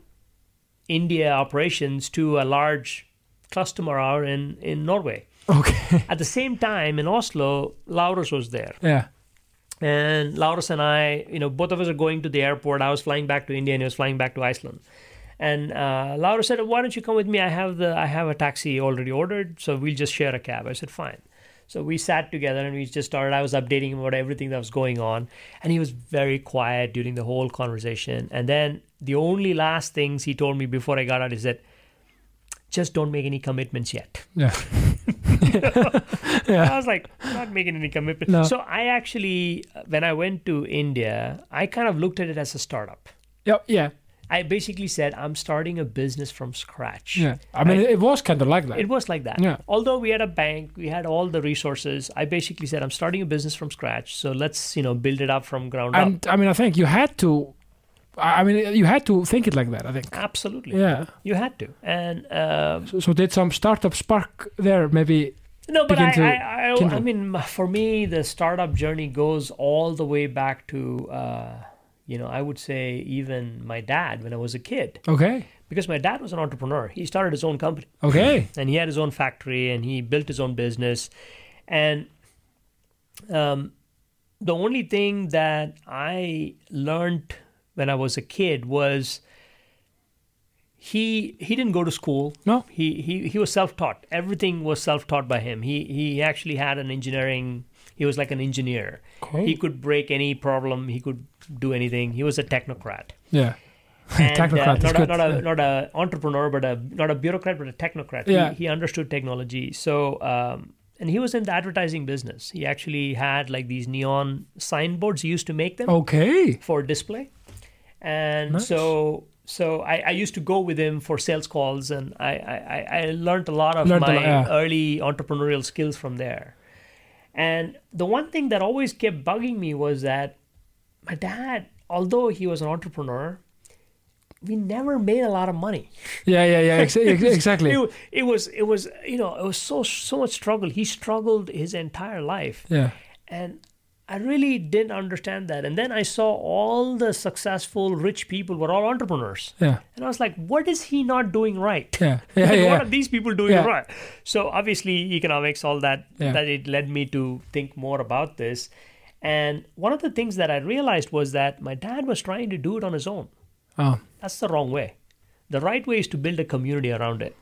B: India operations to a large customer out in in Norway.
A: Okay.
B: At the same time, in Oslo, Lárus was there
A: yeah.
B: and Lárus and I, you know, both of us are going to the airport. I was flying back to India, and he was flying back to Iceland. And uh, Laura said, "Why don't you come with me? I have the I have a taxi already ordered, so we'll just share a cab." I said, "Fine." So we sat together and we just started. I was updating him about everything that was going on, and he was very quiet during the whole conversation. And then the only last things he told me before I got out is that, "Just don't make any commitments yet."
A: Yeah. yeah.
B: I was like, not making any commitments.
A: No.
B: So I actually, when I went to India, I kind of looked at it as a startup.
A: Yeah. Yeah.
B: I basically said, I'm starting a business from scratch.
A: Yeah. I mean, it was kind of like that.
B: It was like that.
A: Yeah.
B: Although we had a bank, we had all the resources. I basically said, I'm starting a business from scratch. So let's, you know, build it up from ground up.
A: and I mean, I think you had to. I I mean, you had to think it like that. I think.
B: Absolutely.
A: Yeah.
B: You had to. And uh,
A: So, so did some startup spark there? Maybe.
B: No, but I, I, I. I mean, for me, the startup journey goes all the way back to, uh, you know, I would say even my dad when I was a kid,
A: Okay.
B: because my dad was an entrepreneur. He started his own company
A: Okay.
B: and he had his own factory and he built his own business. And um, the only thing that I learned when I was a kid was he he didn't go to school.
A: No.
B: He he he was self-taught. Everything was self-taught by him. He he actually had an engineering. He was like an engineer.
A: Okay.
B: He could break any problem. He could do anything. He was a technocrat.
A: Yeah.
B: And, uh,
A: Technocrat is
B: not, a, not a
A: Yeah.
B: not a entrepreneur, but a not a bureaucrat, but a technocrat.
A: Yeah.
B: He, he understood technology. So um, and he was in the advertising business. He actually had like these neon signboards. He used to make them
A: Okay.
B: for display, and
A: Nice.
B: so so I, I used to go with him for sales calls, and I I, I- I learned a lot of
A: Learned
B: my
A: lot, yeah.
B: early entrepreneurial skills from there. And the one thing that always kept bugging me was that my dad, although he was an entrepreneur, we never made a lot of money.
A: Yeah. Yeah. Yeah. Ex- ex- exactly.
B: It, it was it was you know it was so so much struggle. He struggled his entire life,
A: Yeah.
B: and I really didn't understand that. And then I saw all the successful rich people were all entrepreneurs,
A: Yeah.
B: and I was like, what is he not doing right?
A: Yeah. Yeah.
B: Like,
A: Yeah.
B: What are these people doing
A: Yeah.
B: right? So obviously, economics, all that,
A: Yeah.
B: that it led me to think more about this. And one of the things that I realized was that my dad was trying to do it on his own.
A: Oh.
B: That's the wrong way. The right way is to build a community around it.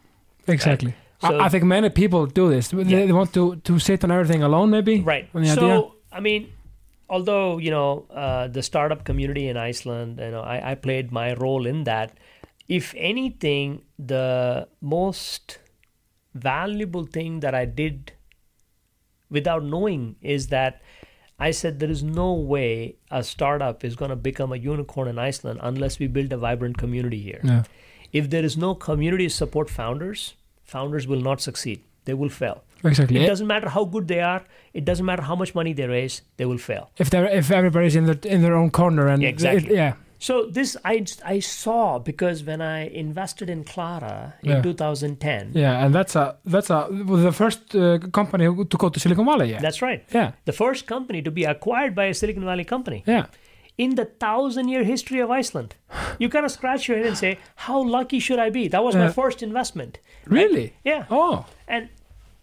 A: Exactly.
B: So-
A: I, I think many people do this. They,
B: Yeah.
A: they want to to sit on everything alone, maybe.
B: Right. So,
A: idea.
B: I mean, although you know uh, the startup community in Iceland, you know, I, I played my role in that. If anything, the most valuable thing that I did without knowing is that I said there is no way a startup is going to become a unicorn in Iceland unless we build a vibrant community here.
A: Yeah.
B: If there is no community to support founders, founders will not succeed. They will fail.
A: Exactly.
B: It doesn't matter how good they are. It doesn't matter how much money they raise. They will fail.
A: if they if everybody's in their in their own corner and
B: Yeah, exactly.
A: it- yeah.
B: So this I I saw because when I invested in Clara in
A: Yeah.
B: 2010.
A: Yeah, and that's a that's a the first uh, company to go to Silicon Valley. Yeah,
B: That's right.
A: yeah,
B: The first company to be acquired by a Silicon Valley company
A: yeah,
B: in the thousand year history of Iceland. You kind of scratch your head and say, "How lucky should I be?" That was my first investment.
A: really.
B: Yeah.
A: Oh,
B: And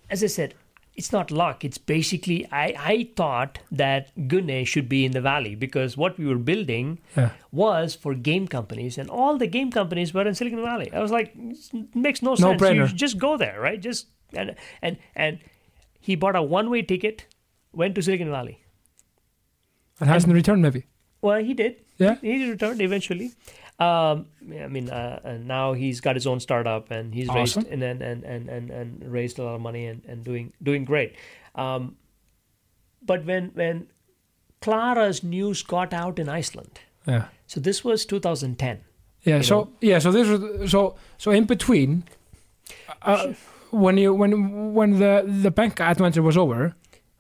B: as I said, it's not luck. It's basically I, I thought that Gunne should be in the valley because what we were building
A: yeah,
B: was for game companies, and all the game companies were in Silicon Valley. I was like, it makes no, sense.
A: brainer.
B: You just go there, right? Just and and and he bought a one way ticket, went to Silicon Valley.
A: and hasn't returned maybe.
B: Well, he did.
A: Yeah.
B: he returned eventually. Um, I mean, uh, and now he's got his own startup, and he's
A: Awesome.
B: raised and and, and and and and raised a lot of money and, and doing doing great. Um, but when when Clara's news got out in Iceland,
A: Yeah,
B: so this was 2010.
A: Yeah. So
B: know.
A: yeah. So this was so so in between, uh, when you when when the the bank adventure was over,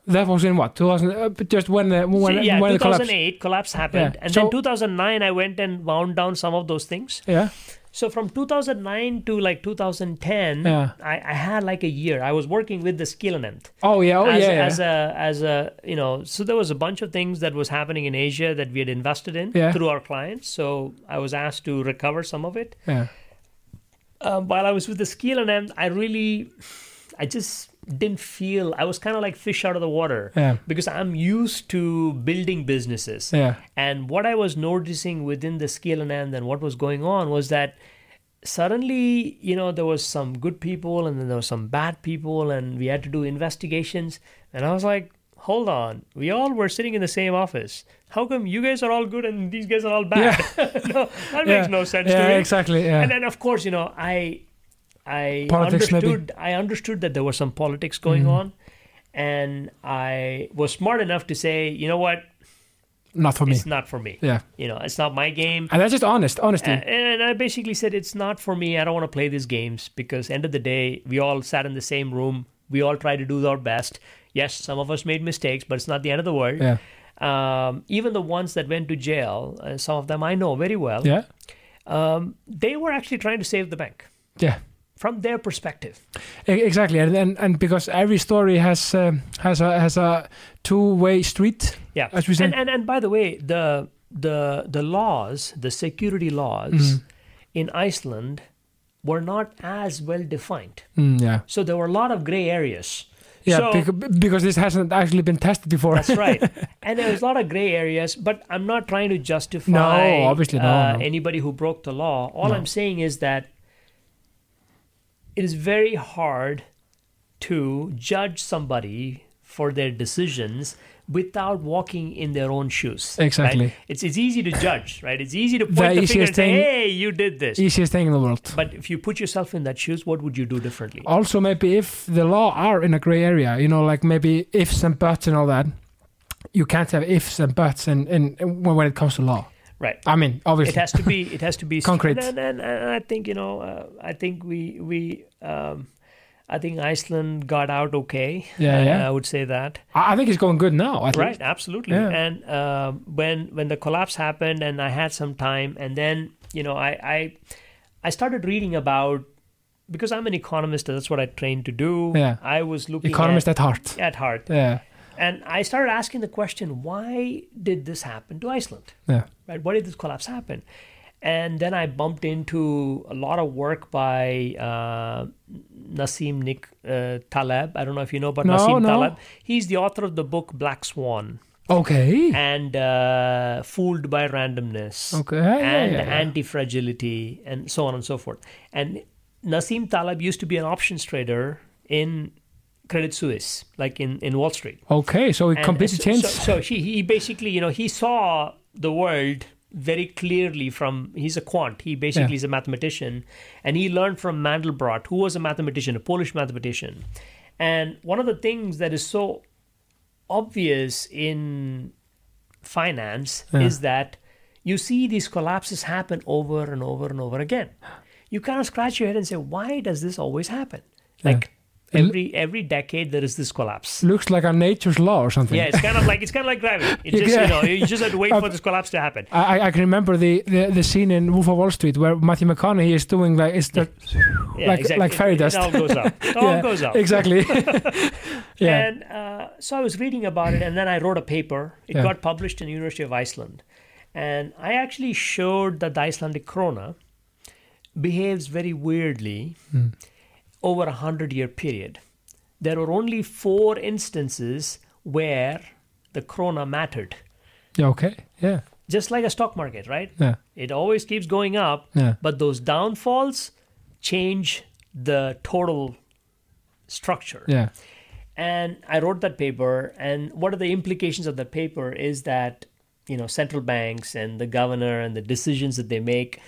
A: that was in what 2000? Uh, just when the when,
B: So, yeah,
A: when the collapse.
B: 2008 collapse happened,
A: Yeah.
B: and
A: So-
B: then 2009 I went and wound down some of those things.
A: Yeah.
B: So from 2009 to like 2010,
A: Yeah.
B: I, I had like a year. I was working with the Skilanefnd
A: Oh yeah. Oh
B: as,
A: yeah. yeah.
B: as a as a you know. So there was a bunch of things that was happening in Asia that we had invested in
A: Yeah.
B: through our clients. So I was asked to recover some of it.
A: yeah.
B: Um, while I was with the Skilanefnd, I really, I just didn't feel. I was kind of like fish out of the water
A: Yeah.
B: because I'm used to building businesses.
A: Yeah.
B: And what I was noticing within the Skilanefnd and what was going on was that suddenly, you know, there was some good people and then there was some bad people and we had to do investigations. And I was like, hold on, we all were sitting in the same office. How come you guys are all good and these guys are all bad? no, that
A: Yeah.
B: makes no sense
A: Yeah.
B: to me.
A: Exactly. Yeah.
B: And then of course, you know, I I
A: Politics, maybe.
B: understood I understood that there was some politics going
A: Mhm.
B: on. And I was smart enough to say, you know what,
A: Not for me.
B: it's not for me.
A: Yeah.
B: You know, it's not my game.
A: And that's just honest. Honesty.
B: And I basically said it's not for me. I don't want to play these games because end of the day, we all sat in the same room. We all tried to do our best. Yes, some of us made mistakes, but it's not the end of the world.
A: yeah.
B: Um, even the ones that went to jail, uh, some of them I know very well.
A: Yeah.
B: Um, they were actually trying to save the bank
A: Yeah.
B: From their perspective.
A: Exactly, and and, and because every story has um, has a has a two way street,
B: Yeah.
A: as we say.
B: And, and and by the way, the the the laws, the security laws
A: Mhm.
B: in Iceland were not as well defined.
A: Mm, yeah,
B: So there were a lot of gray areas.
A: yeah,
B: So-
A: bec- because this hasn't actually been tested before.
B: That's right. and there was a lot of gray areas, but I'm not trying to justify
A: No, obviously, no,
B: uh,
A: no.
B: anybody who broke the law. All
A: No.
B: I'm saying is that it is very hard to judge somebody for their decisions without walking in their own shoes. right?
A: Exactly.
B: It's it's easy to judge, right? It's easy to
A: The
B: point the, finger
A: easiest
B: and say,
A: thing-
B: "Hey, you did this."
A: Easiest thing in the world.
B: But if you put yourself in that shoes, what would you do differently?
A: Also, maybe if the law are in a gray area, you know, like maybe ifs and buts and all that, you can't have ifs and buts in, in, in when when it comes to law.
B: Right.
A: I mean, obviously, it
B: has to be it has to be
A: Concrete.
B: and, and, and i think you know uh, i think we we um i think iceland got out okay
A: Yeah,
B: I-
A: yeah.
B: i would say that
A: I I think it's going good now.
B: Right
A: least.
B: absolutely
A: Yeah.
B: and um when when the collapse happened and i had some time and then you know i i i started reading about because i'm an economist that's what i trained to do
A: Yeah.
B: i was looking
A: Economist
B: at,
A: at heart.
B: at heart
A: Yeah,
B: and i started asking the question why did this happen to iceland
A: yeah,
B: right? Why did this collapse happen? And then I bumped into a lot of work by uh, Nassim Nick uh, Taleb. I don't know if you know about
A: No,
B: Nassim
A: no.
B: Taleb. He's the author of the book Black Swan
A: Okay.
B: and uh, Fooled by Randomness
A: Okay.
B: and
A: yeah, yeah.
B: Anti Fragility and so on and so forth. And Nassim Taleb used to be an options trader in Credit Suisse, like in, in Wall Street.
A: Okay, so it
B: And
A: completely
B: so. So, so he, he basically, you know, he saw the world very clearly from he's a quant. He basically
A: Yeah.
B: is a mathematician, and he learned from Mandelbrot, who was a mathematician, a Polish mathematician. And one of the things that is so obvious in finance
A: Yeah.
B: is that you see these collapses happen over and over and over again. You kind of scratch your head and say, why does this always happen? Like
A: It-
B: every every decade there is this collapse.
A: Looks like a nature's law or something.
B: Yeah, it's kind of like it's kind of like gravity. It just
A: Yeah.
B: you know you just have to wait for this collapse to happen.
A: I, I- can remember the, the, the scene in Wolf of Wall Street where Matthew McConaughey is doing like it's the,
B: Yeah,
A: like
B: exactly.
A: like fairy dust.
B: It all goes up. It all
A: Yeah,
B: goes up.
A: exactly. yeah,
B: And uh, so I was reading about it, and then I wrote a paper. It got published in the University of Iceland, and I actually showed that the Icelandic krona behaves very weirdly
A: Hmm.
B: Over a hundred year period. There were only four instances where the krona mattered,
A: yeah. Okay. Yeah.
B: just like a stock market, right?
A: Yeah.
B: It always keeps going up,
A: Yeah.
B: but those downfalls change the total structure.
A: Yeah.
B: And I wrote that paper, and what are the implications of that paper is that you know central banks and the governor and the decisions that they make.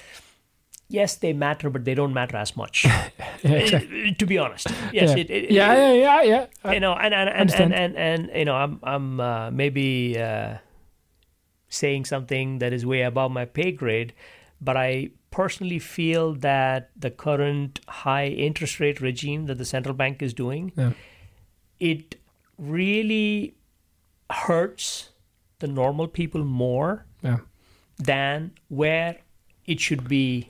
B: Yes, they matter, but they don't matter as much.
A: Yeah. Exactly.
B: To be honest, yes,
A: yeah.
B: it, it,
A: yeah.
B: it-
A: yeah. Yeah. Yeah. I-
B: you know, and and and, and, and, and you know, I'm I'm uh, maybe uh, saying something that is way above my pay grade, but I personally feel that the current high interest rate regime that the central bank is doing,
A: Yeah.
B: it really hurts the normal people more
A: Yeah.
B: than where it should be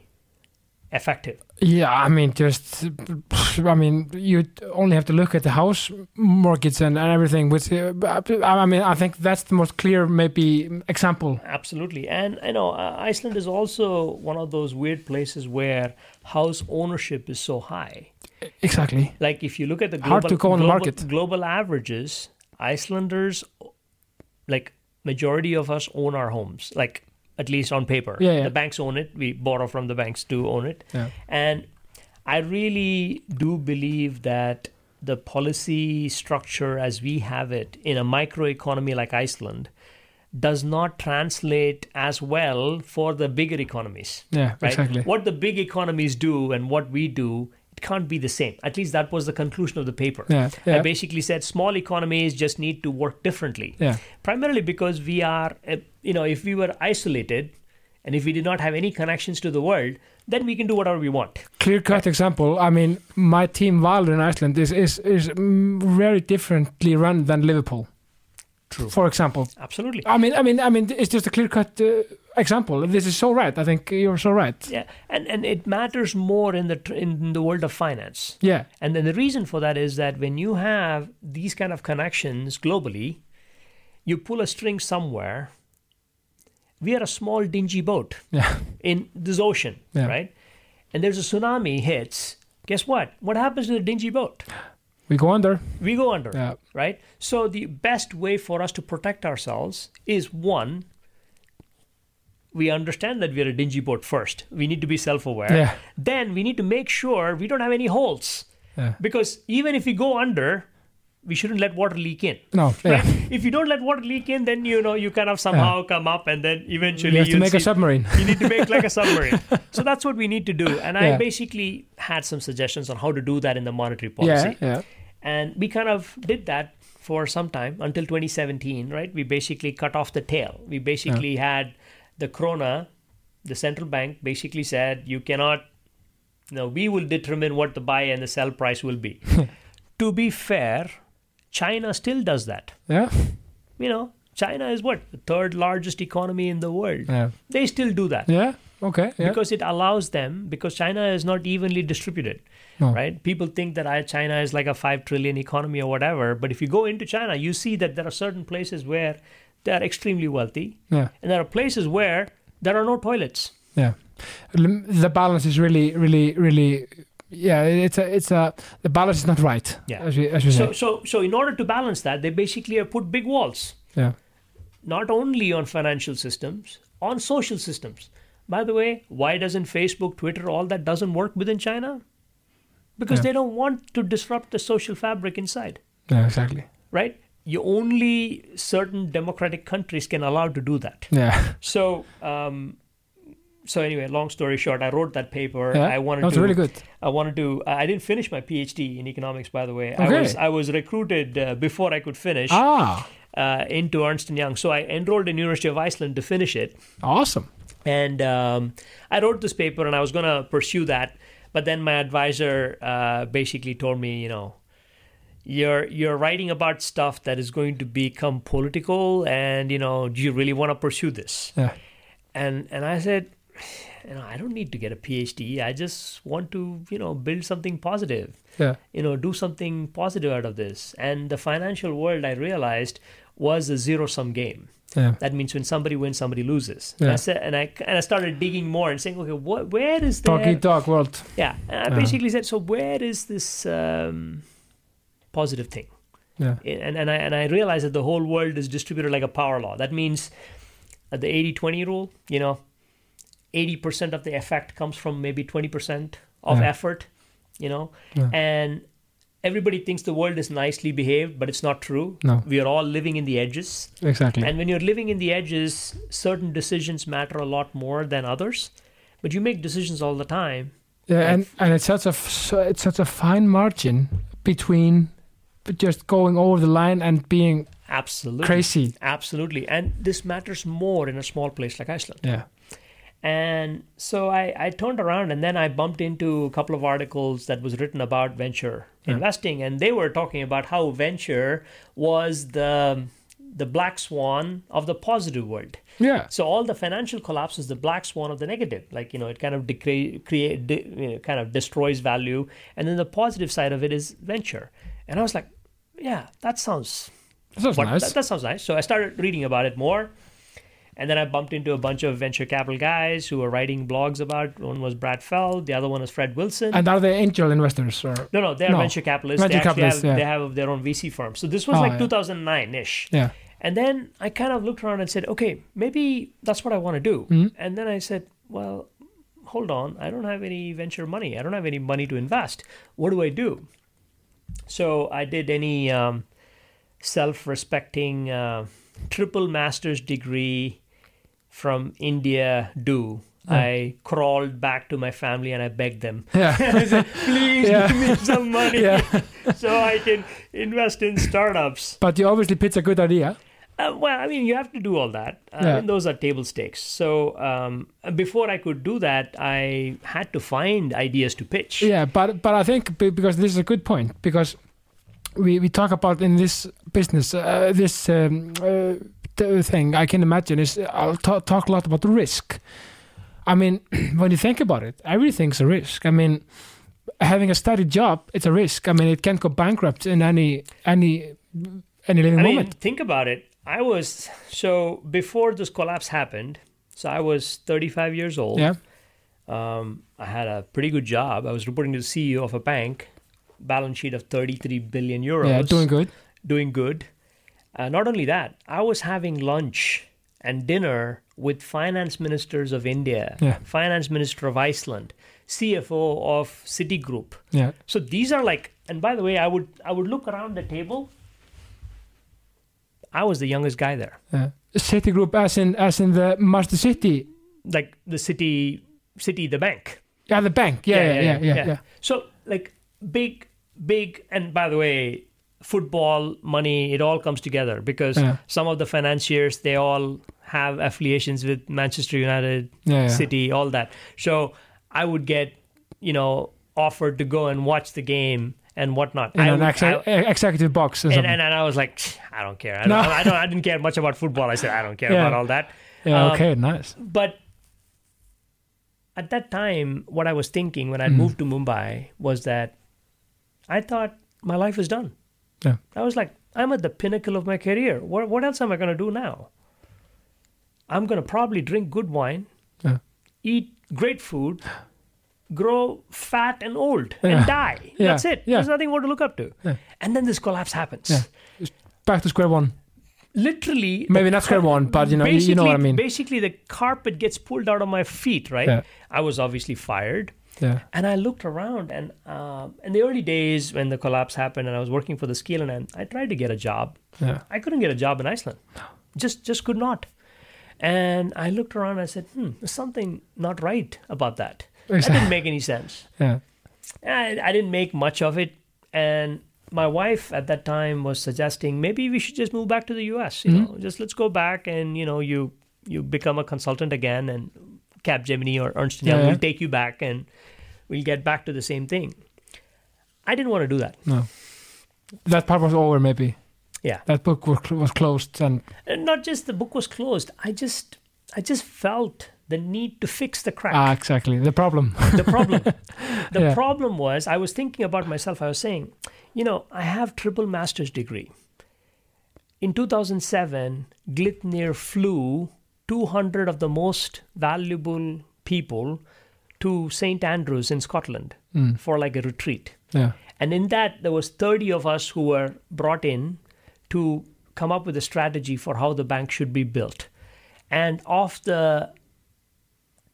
B: effective.
A: Yeah, I mean, just, I mean, you only have to look at the house mortgage and, and everything. Which, uh, I mean, I think that's the most clear, maybe, example.
B: Absolutely. And I know uh, Iceland is also one of those weird places where house ownership is so high.
A: Exactly.
B: Like if you look at the global,
A: Hard to go on the
B: global,
A: market.
B: global averages, Icelanders, like majority of us own our homes, like at least on paper.
A: Yeah, yeah.
B: The banks own it. We borrow from the banks to own it.
A: Yeah.
B: And I really do believe that the policy structure as we have it in a microeconomy like Iceland does not translate as well for the bigger economies.
A: Yeah,
B: Right?
A: exactly.
B: What the big economies do and what we do, can't be the same. At least that was the conclusion of the paper.
A: Yeah,
B: I basically said small economies just need to work differently
A: Yeah.
B: primarily because we are uh, you know if we were isolated and if we did not have any connections to the world then we can do whatever we want
A: Clear cut example. I mean, my team Valur in Iceland is is is very differently run than Liverpool.
B: True.
A: For example,
B: absolutely
A: I mean, I mean, I mean, it's just a clear cut uh, example. This is so right. I think you're so right.
B: yeah and and it matters more in the tr- in the world of finance
A: Yeah.
B: and then the reason for that is that when you have these kind of connections globally you pull a string somewhere we are a small dingy boat
A: Yeah.
B: in this ocean
A: Yeah.
B: right and there's a tsunami hits guess what what happens to the dingy boat
A: We go under.
B: we go under
A: Yeah.
B: right? So the best way for us to protect ourselves is one, we understand that we're a dingy boat first. We need to be self-aware.
A: Yeah.
B: Then we need to make sure we don't have any holes.
A: Yeah.
B: Because even if we go under, we shouldn't let water leak in.
A: No.
B: Right? If you don't let water leak in, then you know you kind of somehow come up, and then eventually
A: You have to make a submarine.
B: you need to make like a submarine. so that's what we need to do. And I
A: Yeah.
B: basically had some suggestions on how to do that in the monetary
A: Yeah.
B: policy
A: Yeah.
B: and we kind of did that for some time until 2017 right we basically cut off the tail we basically had the krona the central bank basically said you cannot no we will determine what the buy and the sell price will be to be fair china still does that
A: Yeah.
B: you know china is what the third largest economy in the world
A: Yeah.
B: they still do that
A: Yeah. Okay. Yeah.
B: because it allows them because china is not evenly distributed
A: No.
B: right people think that ah, china is like a 5 trillion economy or whatever but if you go into china you see that there are certain places where they are extremely wealthy
A: Yeah.
B: and there are places where there are no toilets
A: Yeah. The balance is really, really, really. Yeah. It's a. It's a. The balance is not right.
B: Yeah.
A: As we as we say.
B: so so so in order to balance that they basically have put big walls
A: yeah.
B: not only on financial systems on social systems by the way why doesn't facebook twitter all that doesn't work within china because
A: Yeah.
B: they don't want to disrupt the social fabric inside
A: Yeah. Exactly.
B: right you only certain democratic countries can allow to do that
A: Yeah.
B: so um so anyway long story short i wrote that paper
A: Yeah.
B: i wanted
A: That was
B: to
A: really good.
B: i wanted to i didn't finish my phd in economics by the way i was i was recruited uh, before i could finish
A: Ah.
B: uh, into ernst and young so i enrolled in university of iceland to finish it
A: Awesome.
B: and um, I wrote this paper and I was going to pursue that, but then my advisor uh, basically told me, you know, you're you're writing about stuff that is going to become political, and you know, do you really want to pursue this?
A: Yeah.
B: And and I said, you know, I don't need to get a PhD. I just want to, you know, build something positive
A: Yeah.
B: you know do something positive out of this and the financial world i realized was a zero sum game
A: Yeah.
B: that means when somebody wins somebody loses
A: Yeah.
B: and, I said, and i and i started digging more and saying okay what where is
A: Dog eat dog world.
B: yeah and i
A: Yeah.
B: basically said so where is this um, positive thing
A: Yeah.
B: and, and, I, and I realized that the whole world is distributed like a power law. That means the 80 20 rule, you know, 80% of the effect comes from maybe 20% of
A: Yeah.
B: effort, you know,
A: Yeah.
B: and everybody thinks the world is nicely behaved, but it's not true.
A: No.
B: We are all living in the edges.
A: Exactly.
B: And when you're living in the edges, certain decisions matter a lot more than others, but you make decisions all the time.
A: Yeah, and, and it's such a it's such a fine margin between just going over the line and being
B: Absolutely.
A: crazy.
B: Absolutely. And this matters more in a small place like Iceland.
A: Yeah,
B: And so I, I turned around and then I bumped into a couple of articles that was written about venture investing, and they were talking about how venture was the the black swan of the positive world.
A: Yeah.
B: So all the financial collapse is the black swan of the negative. Like you know, it kind of decre- create, de- you know, kind of destroys value, and then the positive side of it is venture. And I was like, yeah, that sounds
A: That's
B: what-
A: nice.
B: That, that sounds nice. So I started reading about it more. And then I bumped into a bunch of venture capital guys who were writing blogs about. One was Brad Feld, the other one is Fred Wilson.
A: and are they angel investors or?
B: no, no, they're
A: No.
B: venture capitalists.
A: Venture
B: they
A: capitalists,
B: have,
A: yeah.
B: they have their own VC firm. So this was
A: Oh,
B: like
A: yeah.
B: 2009 ish.
A: Yeah.
B: And then I kind of looked around and said, okay, maybe that's what I want to do.
A: Mhm.
B: And then I said, well, hold on, I don't have any venture money. I don't have any money to invest. What do I do? So I did any um, self respecting uh, triple master's degree from India do. I crawled back to my family and I begged them,
A: Yeah.
B: I said, please
A: Yeah.
B: give me some money
A: yeah.
B: so I can invest in startups.
A: But you obviously pitch a good idea.
B: Uh, well, I mean, you have to do all that. Uh,
A: Yeah.
B: and those are table stakes. So um, before I could do that, I had to find ideas to pitch.
A: Yeah, but but I think because this is a good point because we we talk about in this business uh, this um, uh, thing I can imagine is I'll ta- talk a lot about the risk. I mean, when you think about it, everything's a risk. I mean, having a steady job, it's a risk. I mean, it can go bankrupt in any any any living
B: I mean,
A: moment.
B: think about it. I was so before this collapse happened. So I was 35 years old.
A: Yeah,
B: Um, I had a pretty good job. I was reporting to the CEO of a bank, balance sheet of 33 billion euros.
A: yeah, doing good.
B: doing good. Uh, not only that, I was having lunch and dinner with finance ministers of India,
A: Yeah.
B: finance minister of Iceland, CFO of Citigroup.
A: Yeah,
B: So these are like, and by the way, I would I would look around the table. I was the youngest guy there,
A: yeah. Citigroup, as in as in the Master City.
B: like the city, city, the bank.
A: Yeah, the bank. Yeah, yeah, yeah, yeah. yeah,
B: So like big, big, and by the way, football money, it all comes together because
A: Yeah.
B: some of the financiers they all have affiliations with Manchester United,
A: Yeah, yeah.
B: City, all that. So I would get, you know, offered to go and watch the game and whatnot.
A: In
B: I
A: an
B: would-
A: ex-
B: I-
A: executive box
B: and, and, and I was like, I don't care. I
A: No.
B: don't, I don't. I didn't care much about football. I said I don't care
A: Yeah.
B: about all that.
A: yeah,
B: um,
A: okay, nice.
B: But at that time, what I was thinking when I
A: Mm.
B: moved to Mumbai was that I thought my life is done.
A: Yeah.
B: I was like, I'm at the pinnacle of my career. What, what else am I going to do now? I'm going to probably drink good wine,
A: Yeah.
B: eat great food, grow fat and old,
A: Yeah.
B: and die.
A: Yeah.
B: That's it.
A: Yeah.
B: There's nothing more to look up to. And then this collapse happens.
A: Back to square one.
B: Literally,
A: Maybe not square one, but you know, you, know what I mean.
B: Basically, the carpet gets pulled out of my feet, right? I was obviously fired.
A: Yeah,
B: And I looked around, and um, in the early days when the collapse happened, and I was working for the Skelen, and I tried to get a job.
A: yeah,
B: I couldn't get a job in Iceland, just just could not. And I looked around, and I said, "Hmm, there's something not right about that. That didn't make any sense."
A: yeah,
B: I, I didn't make much of it, and my wife at that time was suggesting maybe we should just move back to the U.S. You mm-hmm. know, just let's go back, and you know, you you become a consultant again, and Capgemini or Ernst and Young
A: Yeah, yeah.
B: will take you back, and we'll get back to the same thing. I didn't want to do that.
A: no. That part was over, maybe.
B: Yeah.
A: That book was, was closed, and
B: And not just the book was closed. I just I just felt the need to fix the crack.
A: ah, exactly the problem.
B: the problem the
A: Yeah.
B: problem was i was thinking about myself i was saying you know i have triple master's degree in 2007 glitnir flew 200 of the most valuable people to st andrews in scotland
A: Mm.
B: for like a retreat
A: yeah,
B: and in that there was 30 of us who were brought in to come up with a strategy for how the bank should be built and of the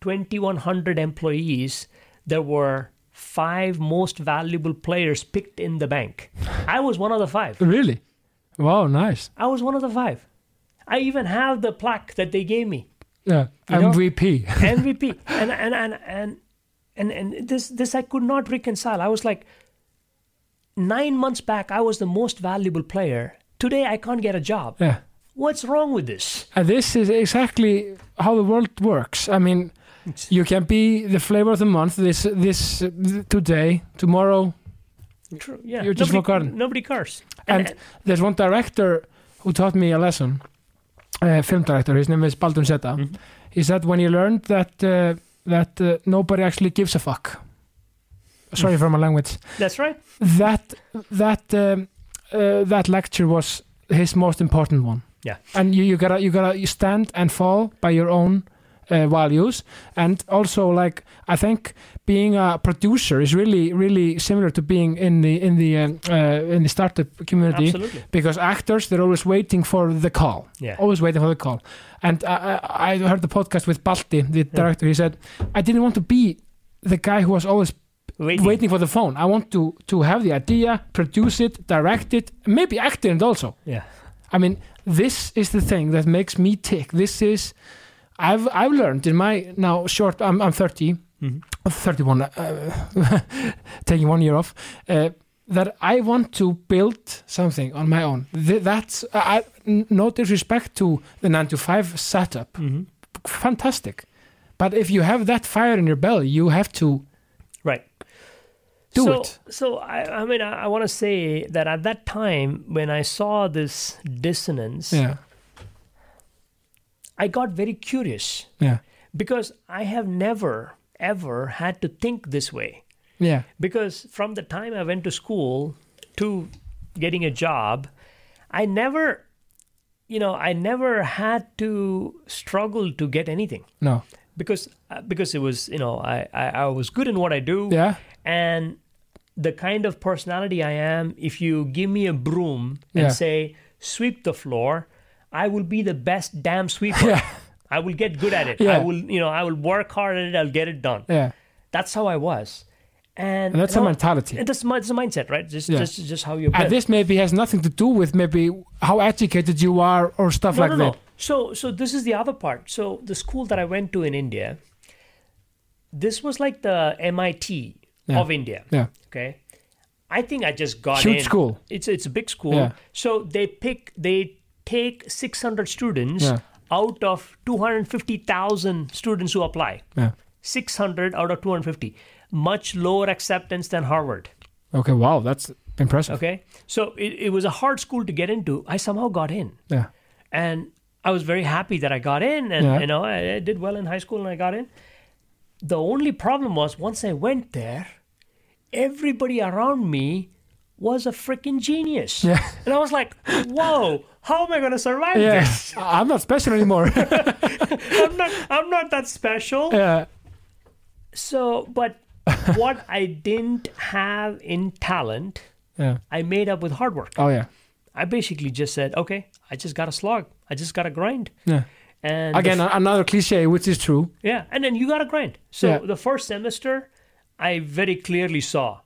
B: 2100 employees there were five most valuable players picked in the bank i was one of the five
A: really. Wow, nice.
B: i was one of the five i even have the plaque that they gave me
A: Yeah,
B: You know?
A: MVP.
B: MVP. and and and and and and this this I could not reconcile. I was like, nine months back I was the most valuable player. Today I can't get a job.
A: yeah,
B: What's wrong with this?
A: and this is exactly how the world works. I mean, you can be the flavor of the month this this uh, today tomorrow
B: True. Yeah.
A: You're just
B: nobody,
A: forgotten.
B: Nobody cares.
A: And there's one director who taught me a lesson, uh, film director. His name is Baldvin Z.
B: Mhm.
A: He said when he learned that uh, that uh, nobody actually gives a fuck. Sorry for my language.
B: that's right.
A: That that um, uh, that lecture was his most important one.
B: Yeah.
A: And you, you gotta you gotta you stand and fall by your own uh, values, and also like I think being a producer is really really similar to being in the in the um, uh, in the startup community.
B: Absolutely.
A: because actors they're always waiting for the call.
B: Yeah.
A: always waiting for the call. And I, I heard the podcast with Balti the director. He said I didn't want to be the guy who was always
B: Waiting.
A: waiting for the phone. I want to to have the idea produce it direct it maybe act in it also.
B: Yeah.
A: I mean this is the thing that makes me tick. This is I've I've learned in my now short I'm, I'm 30
B: Mhm.
A: 31 uh, taking one year off uh, that I want to build something on my own Th- that's I, n- no disrespect to the 9 to 5 setup
B: Mhm.
A: fantastic but if you have that fire in your belly you have to
B: Right.
A: Do
B: so,
A: it.
B: So I, I mean, I, I want to say that at that time when I saw this dissonance,
A: yeah
B: I got very curious.
A: Yeah.
B: Because I have never ever had to think this way.
A: yeah.
B: Because from the time I went to school to getting a job, I never, you know, I never had to struggle to get anything.
A: No.
B: Because uh, because it was you know I, I I was good in what I do.
A: Yeah.
B: And the kind of personality I am, if you give me a broom and
A: Yeah.
B: say sweep the floor, I will be the best damn sweeper.
A: yeah
B: I will get good at it.
A: Yeah.
B: I will, you know, I will work hard at it. I'll get it done.
A: yeah
B: That's how I was, and,
A: and that's
B: you
A: a mentality
B: And that's, it's a mindset, right? Just,
A: Yeah.
B: just, just how you're
A: and this maybe has nothing to do with maybe how educated you are or stuff
B: no,
A: like
B: no,
A: that
B: no. So, so this is the other part. So the school that I went to in India, this was like the MIT
A: Yeah.
B: of India.
A: yeah
B: Okay, I think I just got
A: Huge
B: in.
A: school.
B: It's it's a big school.
A: Yeah.
B: So they pick they take 600 students
A: Yeah.
B: out of 250,000 students who apply.
A: yeah
B: 600 out of 250. Much lower acceptance than Harvard.
A: okay wow that's impressive
B: Okay, so it, it was a hard school to get into. I somehow got in,
A: yeah
B: and I was very happy that I got in, and
A: Yeah.
B: you know I, I did well in high school, and I got in. The only problem was once I went there, everybody around me was a freaking genius,
A: Yeah.
B: and I was like, "Whoa, how am I going to survive
A: yeah
B: this?
A: I'm not special anymore
B: I'm not, I'm not that special."
A: yeah
B: So, but what I didn't have in talent,
A: yeah
B: I made up with hard work.
A: oh yeah
B: I basically just said, okay, I just got to slog. I just got to grind.
A: yeah
B: And
A: again a- another cliche which is true
B: yeah, and then you got to grind. So
A: Yeah.
B: the first semester, I very clearly saw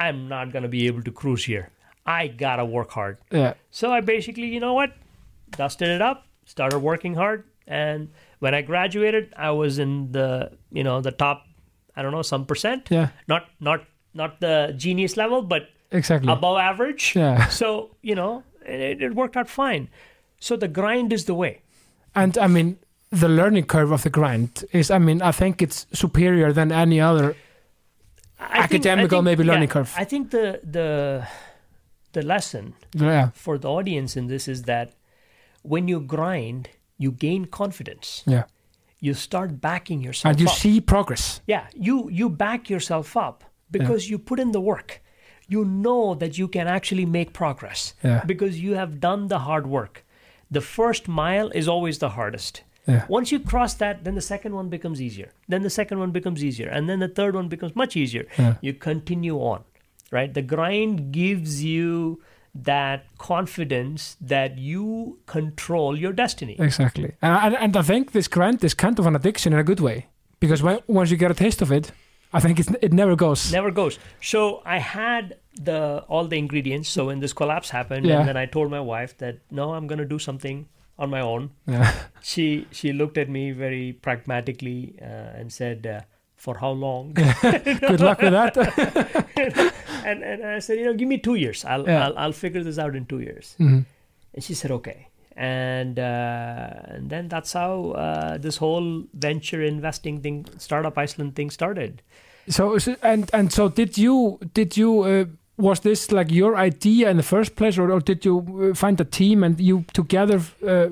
B: I'm not going to be able to cruise here. I got to work hard.
A: yeah
B: So I basically, you know what, dusted it up, started working hard, and when I graduated, I was in the, you know, the top, I don't know, some percent.
A: yeah
B: Not not not the genius level, but
A: exactly
B: above average.
A: yeah
B: So, you know, it, it worked out fine. So the grind is the way.
A: and I mean the learning curve of the grind is I mean I think it's superior than any other
B: I
A: Academical maybe learning
B: yeah,
A: curve.
B: I think the the the lesson
A: yeah
B: for the audience in this is that when you grind, you gain confidence.
A: yeah
B: You start backing yourself
A: and you
B: up.
A: see progress
B: yeah, you you back yourself up because you put in the work. You know that you can actually make progress
A: Yeah.
B: because you have done the hard work. The first mile is always the hardest.
A: Yeah
B: Once you cross that, then the second one becomes easier. Then the second one becomes easier. And then the third one becomes much easier.
A: Yeah.
B: You continue on, right? The grind gives you that confidence that you control your destiny.
A: exactly and, and, and I think this grind is kind of an addiction in a good way because when, once you get a taste of it I think it's, it never goes
B: Never goes. So I had the all the ingredients. So when this collapse happened,
A: Yeah.
B: and then I told my wife that no, I'm going to do something on my own.
A: yeah
B: She she looked at me very pragmatically uh, and said, uh, "For how long?"
A: good luck with that
B: and and I said, you know, give me two years. I'll
A: Yeah.
B: I'll, I'll figure this out in two years.
A: Mhm.
B: And she said, okay. and uh, and then that's how uh, this whole venture investing thing, startup Iceland thing started.
A: So, so and and so did you did you uh, was this like your idea in the first place, or, or did you uh, find a team and you together? Uh,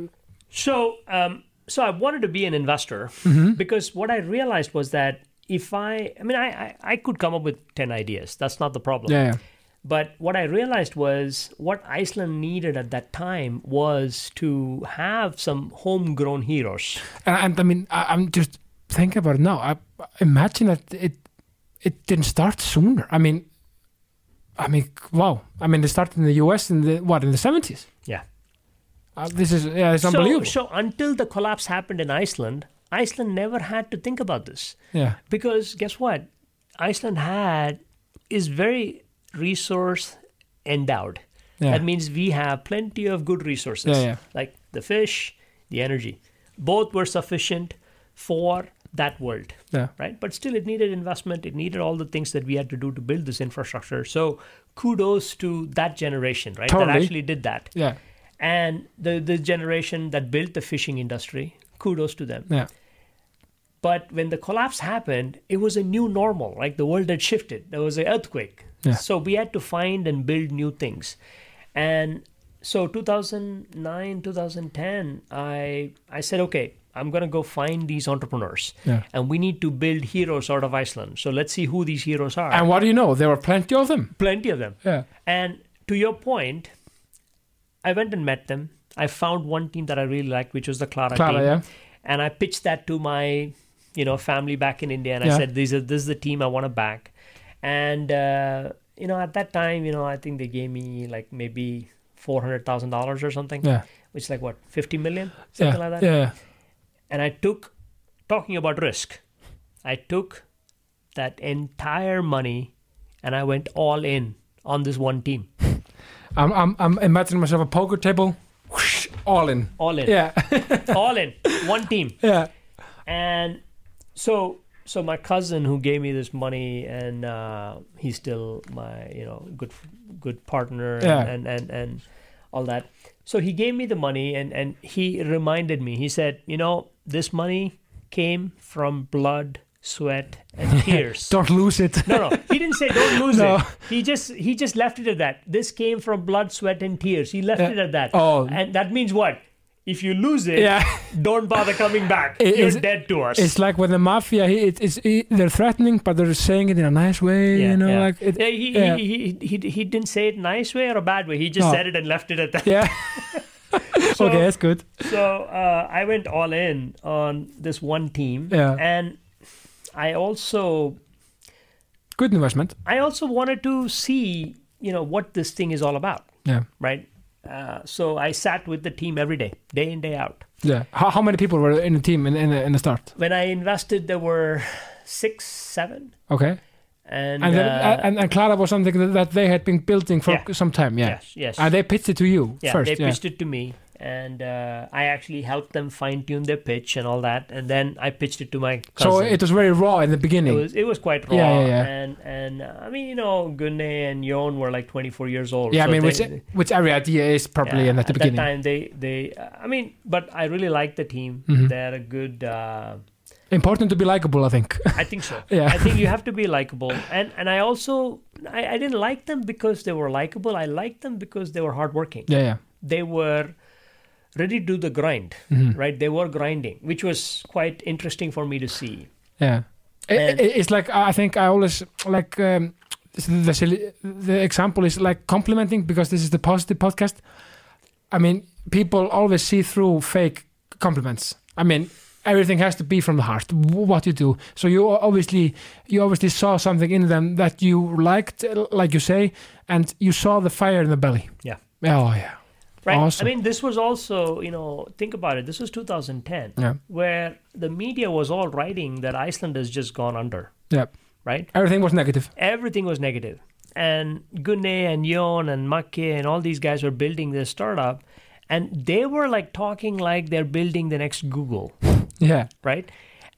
B: So, um, so I wanted to be an investor because what I realized was that if I, I mean, I, I, I could come up with 10 ideas. That's not the problem.
A: yeah, yeah,
B: But what I realized was what Iceland needed at that time was to have some homegrown heroes.
A: and, and I mean, I, I'm just thinking about it now. I imagine that it it didn't start sooner. I mean, I mean, wow. I mean, they started in the U.S. in the what in the seventies.
B: Yeah.
A: Uh, this is yeah, it's
B: So,
A: unbelievable.
B: so until the collapse happened in Iceland, Iceland never had to think about this.
A: yeah,
B: because guess what iceland had is very resource endowed
A: yeah,
B: that means we have plenty of good resources
A: Yeah, yeah.
B: like the fish the energy both were sufficient for that world
A: yeah,
B: right but still it needed investment it needed all the things that we had to do to build this infrastructure so kudos to that generation right that actually did that
A: yeah,
B: and the the generation that built the fishing industry kudos to them
A: yeah,
B: but when the collapse happened, it was a new normal. Like the world had shifted. There was an earthquake.
A: Yeah.
B: So we had to find and build new things. And so 2009, 2010, I I said, okay, I'm gonna go find these entrepreneurs,
A: yeah.
B: and we need to build heroes out of Iceland. So let's see who these heroes are.
A: And what do you know? There were plenty of them.
B: Plenty of them.
A: Yeah,
B: And to your point, I went and met them. I found one team that I really liked, which was the Clara,
A: Clara,
B: team
A: yeah,
B: and I pitched that to my you know family back in India, and
A: Yeah.
B: I said, "These are this is the team I want to back." And uh, you know, at that time, you know, I think they gave me like maybe four hundred thousand dollars or something,
A: yeah,
B: which is like what fifty million,
A: yeah,
B: something like that.
A: yeah.
B: And I took, talking about risk, I took that entire money, and I went all in on this one team,
A: I'm, I'm, I'm imagining myself a poker table, whoosh, all in.
B: all in,
A: Yeah,
B: all in, one team.
A: yeah,
B: and so so my cousin who gave me this money and uh, he's still my you know good good partner
A: Yeah.
B: and, and and and all that so he gave me the money and and he reminded me he said you know this money came from blood sweat and tears
A: don't lose it.
B: no no he didn't say don't lose
A: No.
B: it he just he just left it at that this came from blood sweat and tears he left
A: Yeah.
B: it at that
A: Oh.
B: and that means what if you lose it
A: Yeah,
B: don't bother coming back
A: It
B: you're dead to us
A: it's like with the mafia. It, it's he, they're threatening, but they're saying it in a nice way. you know,
B: yeah.
A: like it,
B: yeah, he,
A: yeah.
B: He, he, he, he didn't say it nice way or a bad way. He just
A: Oh.
B: said it and left it at that.
A: yeah.
B: So,
A: okay, that's good.
B: so uh, I went all in on this one team,
A: Yeah.
B: and I also
A: Good investment.
B: I also wanted to see you know what this thing is all about,
A: Yeah,
B: right? Uh, so I sat with the team every day, day in day out.
A: yeah. How, how many people were in the team in in, the- in the start?
B: When I invested, there were six, seven,
A: Okay,
B: and,
A: and then,
B: uh,
A: and, and Clara was something that, that they had been building for
B: Yeah.
A: some time. Yeah,
B: yes, yes,
A: and they pitched it to you
B: yeah,
A: first.
B: they
A: yeah.
B: pitched it to me, and uh, I actually helped them fine tune their pitch and all that, and then I pitched it to my cousin.
A: So it was very raw in the
B: it
A: beginning.
B: was it was quite raw,
A: Yeah, yeah, yeah.
B: and and uh, I mean you know Gunne and Yon were like 24 years old.
A: yeah, I mean, which
B: they-
A: which every idea is probably
B: yeah,
A: in at the
B: at
A: beginning.
B: that time they they uh, I mean, but I really like the team.
A: Mhm.
B: They're a good. Uh,
A: Important to be likable, I think.
B: I think so.
A: Yeah.
B: I think you have to be likable, and and I also I, I didn't like them because they were likable. I liked them because they were hardworking.
A: yeah, yeah.
B: They were ready to do the grind,
A: Mhm.
B: right? They were grinding, which was quite interesting for me to see.
A: Yeah, I-
B: And-
A: it's like I think I always like um, the the example is like complimenting because this is the positive podcast. I mean, people always see through fake compliments. I mean, everything has to be from the heart. What you do, so you obviously you obviously saw something in them that you liked, like you say, and you saw the fire in the belly.
B: Yeah.
A: Oh yeah.
B: Right.
A: Awesome.
B: I mean, this was also, you know, think about it. This was 2010,
A: Yeah.
B: where the media was all writing that Iceland has just gone under,
A: Yeah.
B: right?
A: Everything was negative.
B: Everything was negative. And Gunne and Jon and Makke and all these guys were building this startup, and they were like talking like they're building the next Google,
A: Yeah.
B: right?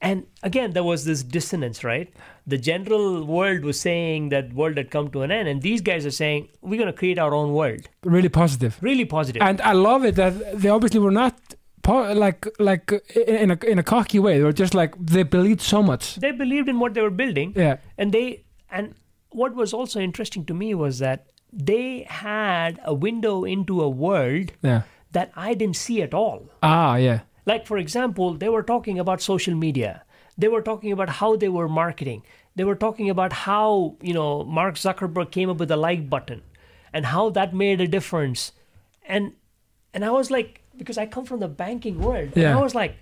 B: and again there was this dissonance right the general world was saying that world had come to an end and these guys are saying we're going to create our own world
A: really positive.
B: really positive
A: And I love it that they obviously were not po- like like in a in a cocky way. They were just like they believed so much.
B: they believed in what they were building
A: Yeah,
B: and they and what was also interesting to me was that they had a window into a world
A: yeah.
B: that i didn't see at all
A: Ah, yeah,
B: Like, for example, they were talking about social media. They were talking about how they were marketing. They were talking about how, you know, Mark Zuckerberg came up with the like button and how that made a difference. And and I was like, because I come from the banking world, and I was like,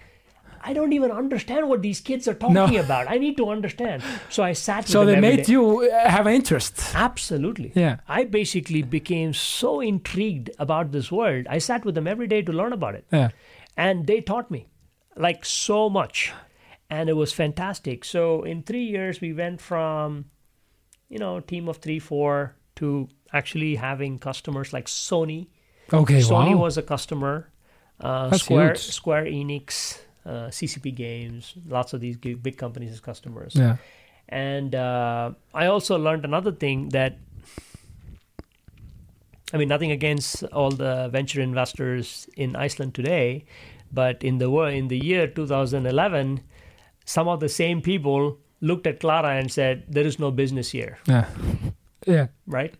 B: I don't even understand what these kids are talking
A: No.
B: about. I need to understand. So I sat with
A: So they made
B: day.
A: you uh, have interest.
B: Absolutely.
A: Yeah.
B: I basically became so intrigued about this world. I sat with them every day to learn about it
A: Yeah,
B: and they taught me like so much and it was fantastic so in three years we went from you know team of three four to actually having customers like sony
A: okay,
B: sony
A: wow.
B: was a customer uh, square
A: huge.
B: square enix uh, ccp games lots of these big companies as customers
A: yeah,
B: and uh, I also learned another thing that I mean, nothing against all the venture investors in Iceland today, but in the in the year 2011, some of the same people looked at Clara and said, "There is no business here."
A: yeah, yeah.
B: right?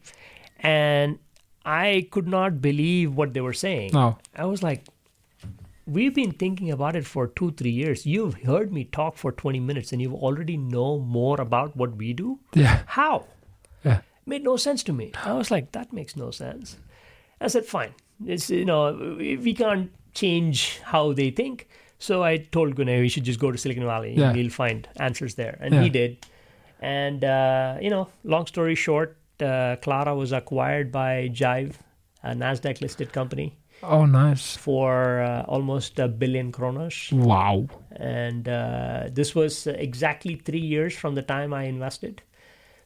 B: And I could not believe what they were saying.
A: No,
B: I was like, we've been thinking about it for two, three years. You've heard me talk for 20 minutes and you already know more about what we do?
A: yeah,
B: How?
A: yeah,
B: Made no sense to me. I was like, that makes no sense. I said, fine. It's, you know, we can't change how they think. So I told Gunay we should just go to Silicon Valley.
A: Yeah.
B: We'll find answers there. And
A: Yeah.
B: he did. And, uh, you know, long story short, uh, Clara was acquired by Jive, a NASDAQ listed company,
A: Oh, nice.
B: for uh, almost a billion kronos.
A: Wow.
B: And uh, this was exactly three years from the time I invested.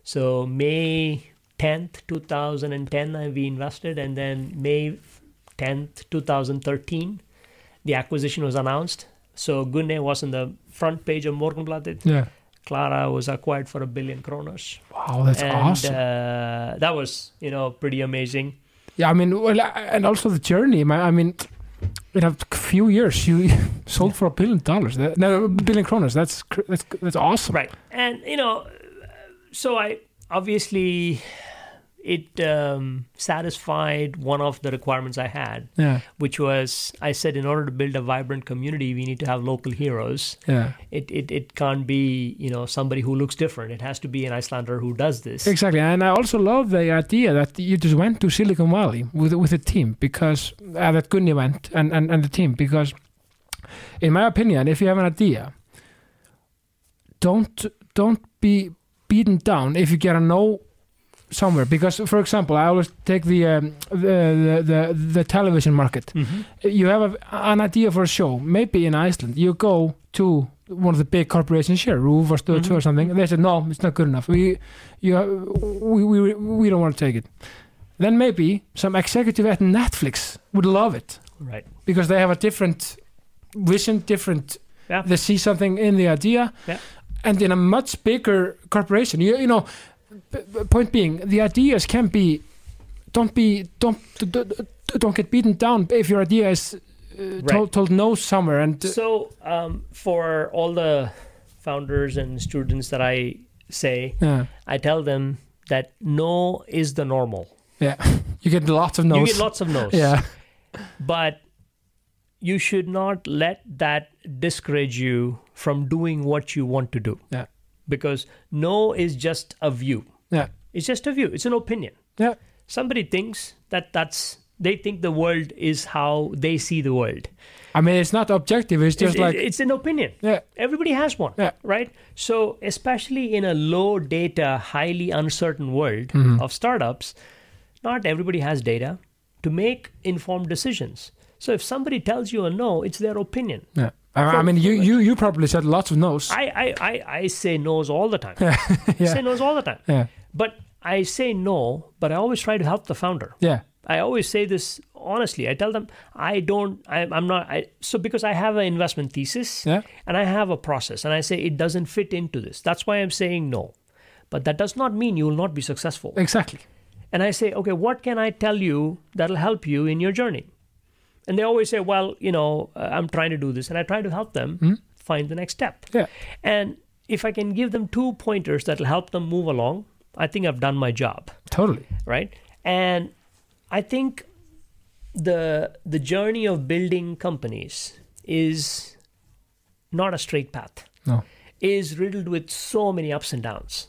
B: So May 10th, 2010, I- we invested, and then May 10th, 2013, the acquisition was announced. So Gunne was on the front page of Morgunblaðið.
A: Yeah.
B: Clara was acquired for a billion kroners.
A: Wow, that's
B: and
A: awesome.
B: uh, that was, you know, pretty amazing.
A: yeah, I mean, well, and also the journey. I mean, in a few years, you sold for a billion dollars. That- No, a billion kroners. That's that's that's awesome.
B: Right. And, you know, so I obviously it um, satisfied one of the requirements I had,
A: Yeah.
B: which was I said in order to build a vibrant community, we need to have local heroes.
A: Yeah.
B: It, it, it can't be, you know, somebody who looks different. It has to be an Icelander who does this.
A: Exactly, and I also love the idea that you just went to Silicon Valley with with the team because uh, that Gunni went and, and and the team because, in my opinion, if you have an idea, don't don't be beaten down if you get a no somewhere because for example i always take the um, the, the the the television market
B: Mhm.
A: you have a, an idea for a show maybe in iceland you go to one of the big corporations here RÚV or Stöð 2 or something and they said no it's not good enough we you have, we, we we don't want to take it then maybe some executive at netflix would love it
B: Right.
A: because they have a different vision different
B: Yeah.
A: they see something in the idea
B: Yeah.
A: and in a much bigger corporation you, you know point being the ideas can be don't be don't don't get beaten down if your idea is uh, told, told no somewhere and uh,
B: So, um, for all the founders and students that I say,
A: yeah
B: I tell them that no is the normal.
A: yeah you get lots of no's
B: You get lots of no's.
A: yeah
B: But you should not let that discourage you from doing what you want to do.
A: Yeah.
B: Because no is just a view. It's just a view. It's an opinion.
A: yeah
B: Somebody thinks that that's they think the world is how they see the world.
A: i mean it's not objective it's just
B: It's-
A: like
B: it's an opinion.
A: yeah
B: Everybody has one,
A: Yeah.
B: right? So, especially in a low data, highly uncertain world
A: Mhm.
B: of startups, not everybody has data to make informed decisions. So, if somebody tells you a no, it's their opinion.
A: yeah I, I mean you, you you probably said lots of no's
B: I, I, I, I say no's all the time.
A: yeah
B: Say no's all the time.
A: yeah
B: But I say no, but I always try to help the founder.
A: yeah
B: I always say this honestly, I tell them I don't. I, I'm not. I, so because I have an investment thesis
A: Yeah.
B: and I have a process, and I say it doesn't fit into this. That's why I'm saying no. But that does not mean you will not be successful.
A: Exactly.
B: And I say, okay, what can I tell you that'll help you in your journey? And they always say, well, you know, uh, I'm trying to do this, and I try to help them find the next step.
A: Yeah.
B: And if I can give them two pointers that'll help them move along, I think I've done my job,
A: Totally.
B: right? And I think the the journey of building companies is not a straight path.
A: No.
B: Is riddled with so many ups and downs.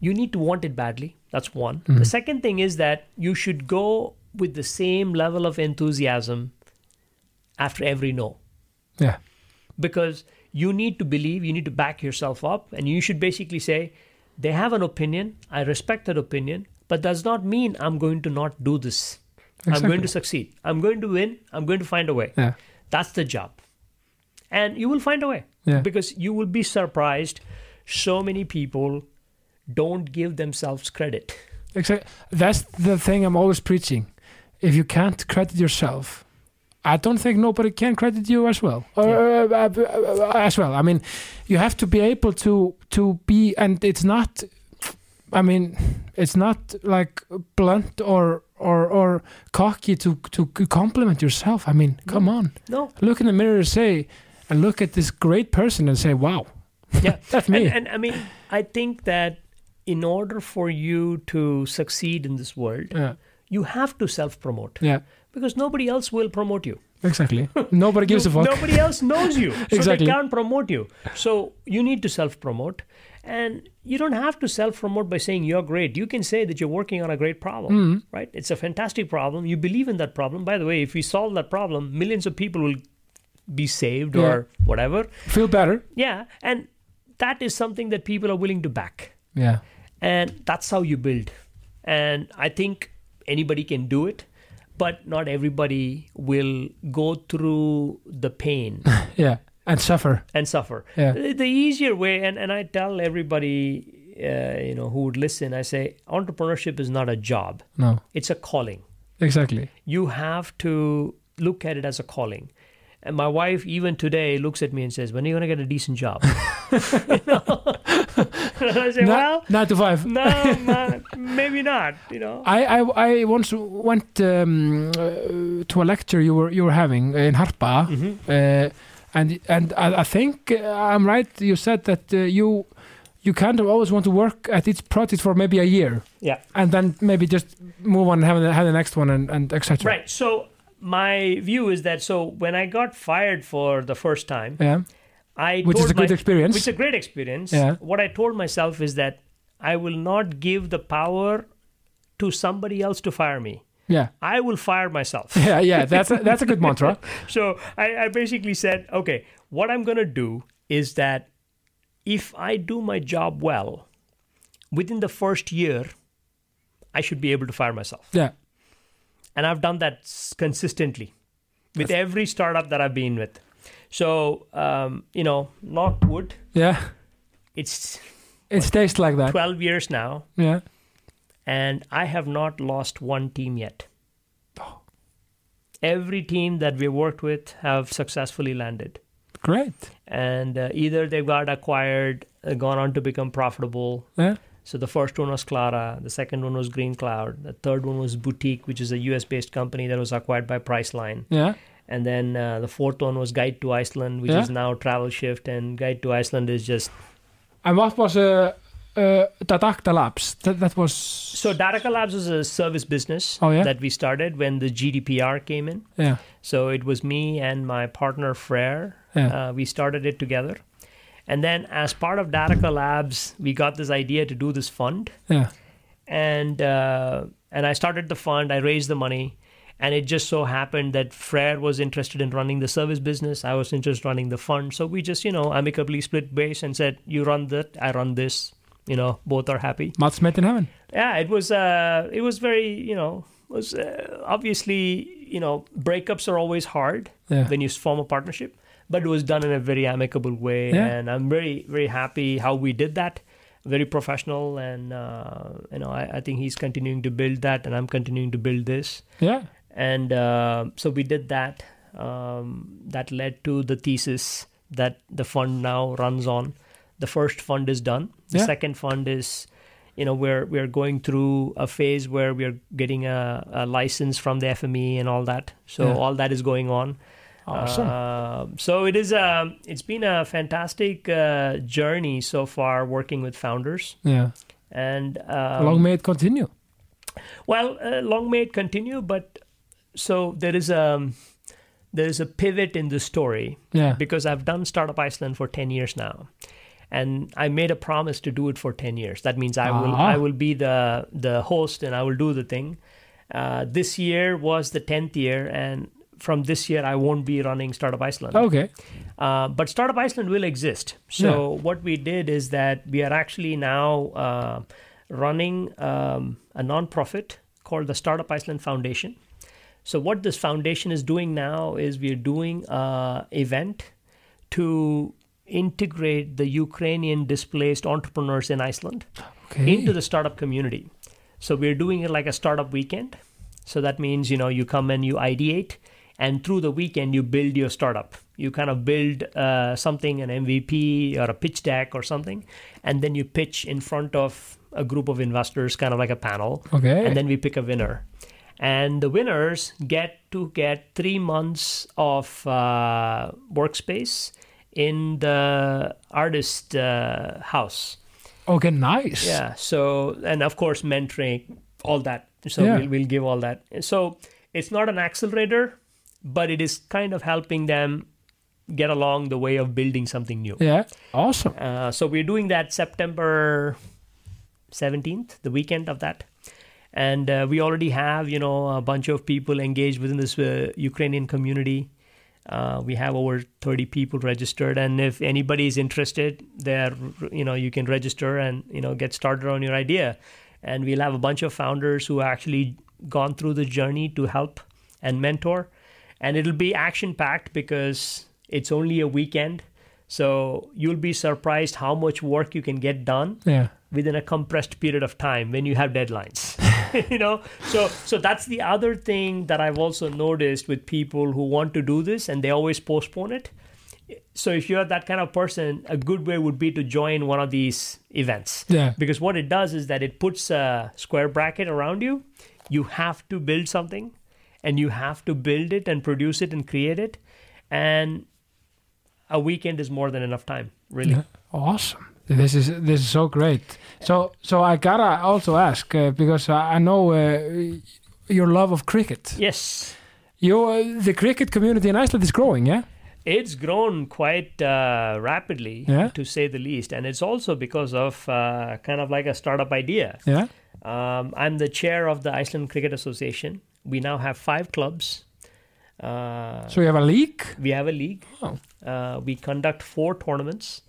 B: You need to want it badly. That's one. Mm-hmm. The second thing is that you should go with the same level of enthusiasm after every no
A: Yeah.
B: because you need to believe, you need to back yourself up, and you should basically say, they have an opinion, I respect that opinion, but does not mean I'm going to not do this. I'm going to succeed. I'm going to win. I'm going to find a way.
A: Yeah.
B: That's the job. And you will find a way
A: Yeah.
B: because you will be surprised. So many people don't give themselves credit.
A: Exactly. That's the thing I'm always preaching. If you can't credit yourself, I don't think nobody can credit you as well. Or, uh, uh, uh, as well. I mean, you have to be able to to be, and it's not. I mean, it's not like blunt or or or cocky to to compliment yourself. I mean, come on,
B: No.
A: look in the mirror and say, and look at this great person and say, wow,
B: Yeah.
A: that's me.
B: And, and I mean, I think that in order for you to succeed in this world,
A: yeah,
B: you have to self promote
A: yeah,
B: because nobody else will promote you.
A: exactly. Nobody gives
B: You-
A: a fuck.
B: Nobody else knows you. So
A: Exactly.
B: they can't promote you. So you need to self promote. And you don't have to self promote by saying you're great. You can say that you're working on a great problem,
A: Mm-hmm.
B: right? It's a fantastic problem. You believe in that problem. By the way, if we solve that problem, millions of people will be saved
A: Yeah.
B: or whatever.
A: Feel better.
B: Yeah. And that is something that people are willing to back.
A: Yeah.
B: And that's how you build. And I think anybody can do it, but not everybody will go through the pain
A: Yeah. And suffer.
B: and suffer.
A: Yeah.
B: The easier way, and, and I tell everybody, uh, you know, who would listen, I say, entrepreneurship is not a job;
A: No.
B: it's a calling.
A: Exactly.
B: You have to look at it as a calling. And my wife, even today, looks at me and says, "When are you going to get a decent job?" You know? I say,
A: Ni-
B: "Well,
A: nine to five.
B: no, ma- maybe not." You know.
A: I, I, I once went um, uh, to a lecture you were you were having in Harpa,
B: Mhm.
A: uh, and and I, I think uh, I'm right. You said that uh, you you kind of always want to work at each project for maybe a year,
B: Yeah.
A: and then maybe just move on and have the, have the next one and, and etc.
B: Right. So my view is that so when I got fired for the first time,
A: Yeah.
B: I
A: Which is a good
B: my-
A: experience.
B: Which is a great experience.
A: Yeah.
B: What I told myself is that I will not give the power to somebody else to fire me.
A: Yeah.
B: I will fire myself.
A: Yeah. Yeah. That's a, that's a good mantra.
B: so I, I basically said, okay, what I'm going to do is that if I do my job well, within the first year, I should be able to fire myself.
A: Yeah.
B: And I've done that consistently with every startup that I've been with. So, um, you know, knock wood,
A: Yeah.
B: it's
A: It stays like that.
B: 12 years now,
A: Yeah.
B: and I have not lost one team yet. Oh. Every team that we worked with have successfully landed.
A: Great.
B: And uh, either they got acquired, uh, gone on to become profitable.
A: Yeah.
B: So the first one was Clara, the second one was GreenQloud, the third one was Buuteeq, which is a US based company that was acquired by Priceline.
A: Yeah.
B: And then uh, the fourth one was Guide to Iceland, which
A: Yeah.
B: is now Travelshift. And Guide to Iceland is just
A: And what was uh, uh, Dattaca Labs? That that was.
B: so Dattaca Labs was a service business
A: Oh, yeah?
B: that we started when the GDPR came in.
A: Yeah.
B: So it was me and my partner Frere.
A: Yeah.
B: Uh, we started it together. And then as part of Dattaca Labs, we got this idea to do this fund.
A: Yeah.
B: And uh, and I started the fund. I raised the money. And it just so happened that Frere was interested in running the service business. I was interested in running the fund. So we just, you know, amicably split base and said, you run that, I run this. You know, both are happy.
A: Match made in heaven.
B: Yeah, it was. Uh, it was very. You know, was uh, obviously. You know, breakups are always hard
A: Yeah.
B: when you form a partnership, but it was done in a very amicable way,
A: Yeah.
B: and I'm very, very happy how we did that. Very professional, and uh, you know, I, I think he's continuing to build that, and I'm continuing to build this.
A: Yeah.
B: And uh, so we did that. Um, that led to the thesis that the fund now runs on. The first fund is done. The
A: Yeah.
B: second fund is, you know, we're we're going through a phase where we're getting a, a license from the FME and all that. So
A: Yeah.
B: all that is going on.
A: Awesome.
B: Uh, so it is a it's been a fantastic uh, journey so far working with founders
A: yeah.
B: and um,
A: long may it continue?
B: well uh, long may it continue but so there is a there is a pivot in the story
A: Yeah.
B: because I've done Startup Iceland for 10 years now. And I made a promise to do it for 10 years. That means I will
A: Ah.
B: I will be the the host and I will do the thing. Uh, this year was the 10th year and from this year I won't be running Startup Iceland.
A: Okay.
B: Uh, but Startup Iceland will exist. So what we did is that we are actually now uh, running um, a nonprofit called the Startup Iceland Foundation. So what this foundation is doing now is we're doing a event to integrate the Ukrainian displaced entrepreneurs in Iceland
A: Okay.
B: into the startup community. So we're doing it like a startup weekend. So that means, you know, you come and you ideate, and through the weekend, you build your startup. You kind of build uh, something, an MVP or a pitch deck or something, and then you pitch in front of a group of investors, kind of like a panel.
A: Okay.
B: And then we pick a winner. And the winners get to get three months of uh, workspace in the artist uh, house.
A: okay. Nice.
B: Yeah. So, and of course, mentoring, all that. So
A: Yeah.
B: we'll, we'll give all that. So it's not an accelerator, but it is kind of helping them get along the way of building something new.
A: Yeah. Awesome.
B: Uh, so we're doing that September 17th, the weekend of that. And uh, we already have, you know, a bunch of people engaged within this uh, Ukrainian community. Uh, we have over 30 people registered, and if anybody is interested, there, you know, you can register and you know get started on your idea. And we'll have a bunch of founders who actually gone through the journey to help and mentor, and it'll be action packed because it's only a weekend. So you'll be surprised how much work you can get done
A: Yeah.
B: within a compressed period of time when you have deadlines you know? So so that's the other thing that i've also noticed with people who want to do this and they always postpone it. So if you're that kind of person a good way would be to join one of these events.
A: Yeah.
B: because what it does is that it puts a square bracket around you. You have to build something and you have to build it and produce it and create it. And a weekend is more than enough time really
A: Yeah. Awesome. This is this is so great. So so I gotta also ask uh, because I know uh, your love of cricket.
B: yes
A: You uh, the cricket community in Iceland is growing. Yeah.
B: It's grown quite uh, rapidly,
A: Yeah.
B: to say the least, and it's also because of uh, kind of like a startup idea.
A: Yeah.
B: Um, I'm the chair of the Iceland Cricket Association. We now have five clubs. Uh,
A: So you have a league.
B: we have a league.
A: Oh.
B: Uh, we conduct four tournaments,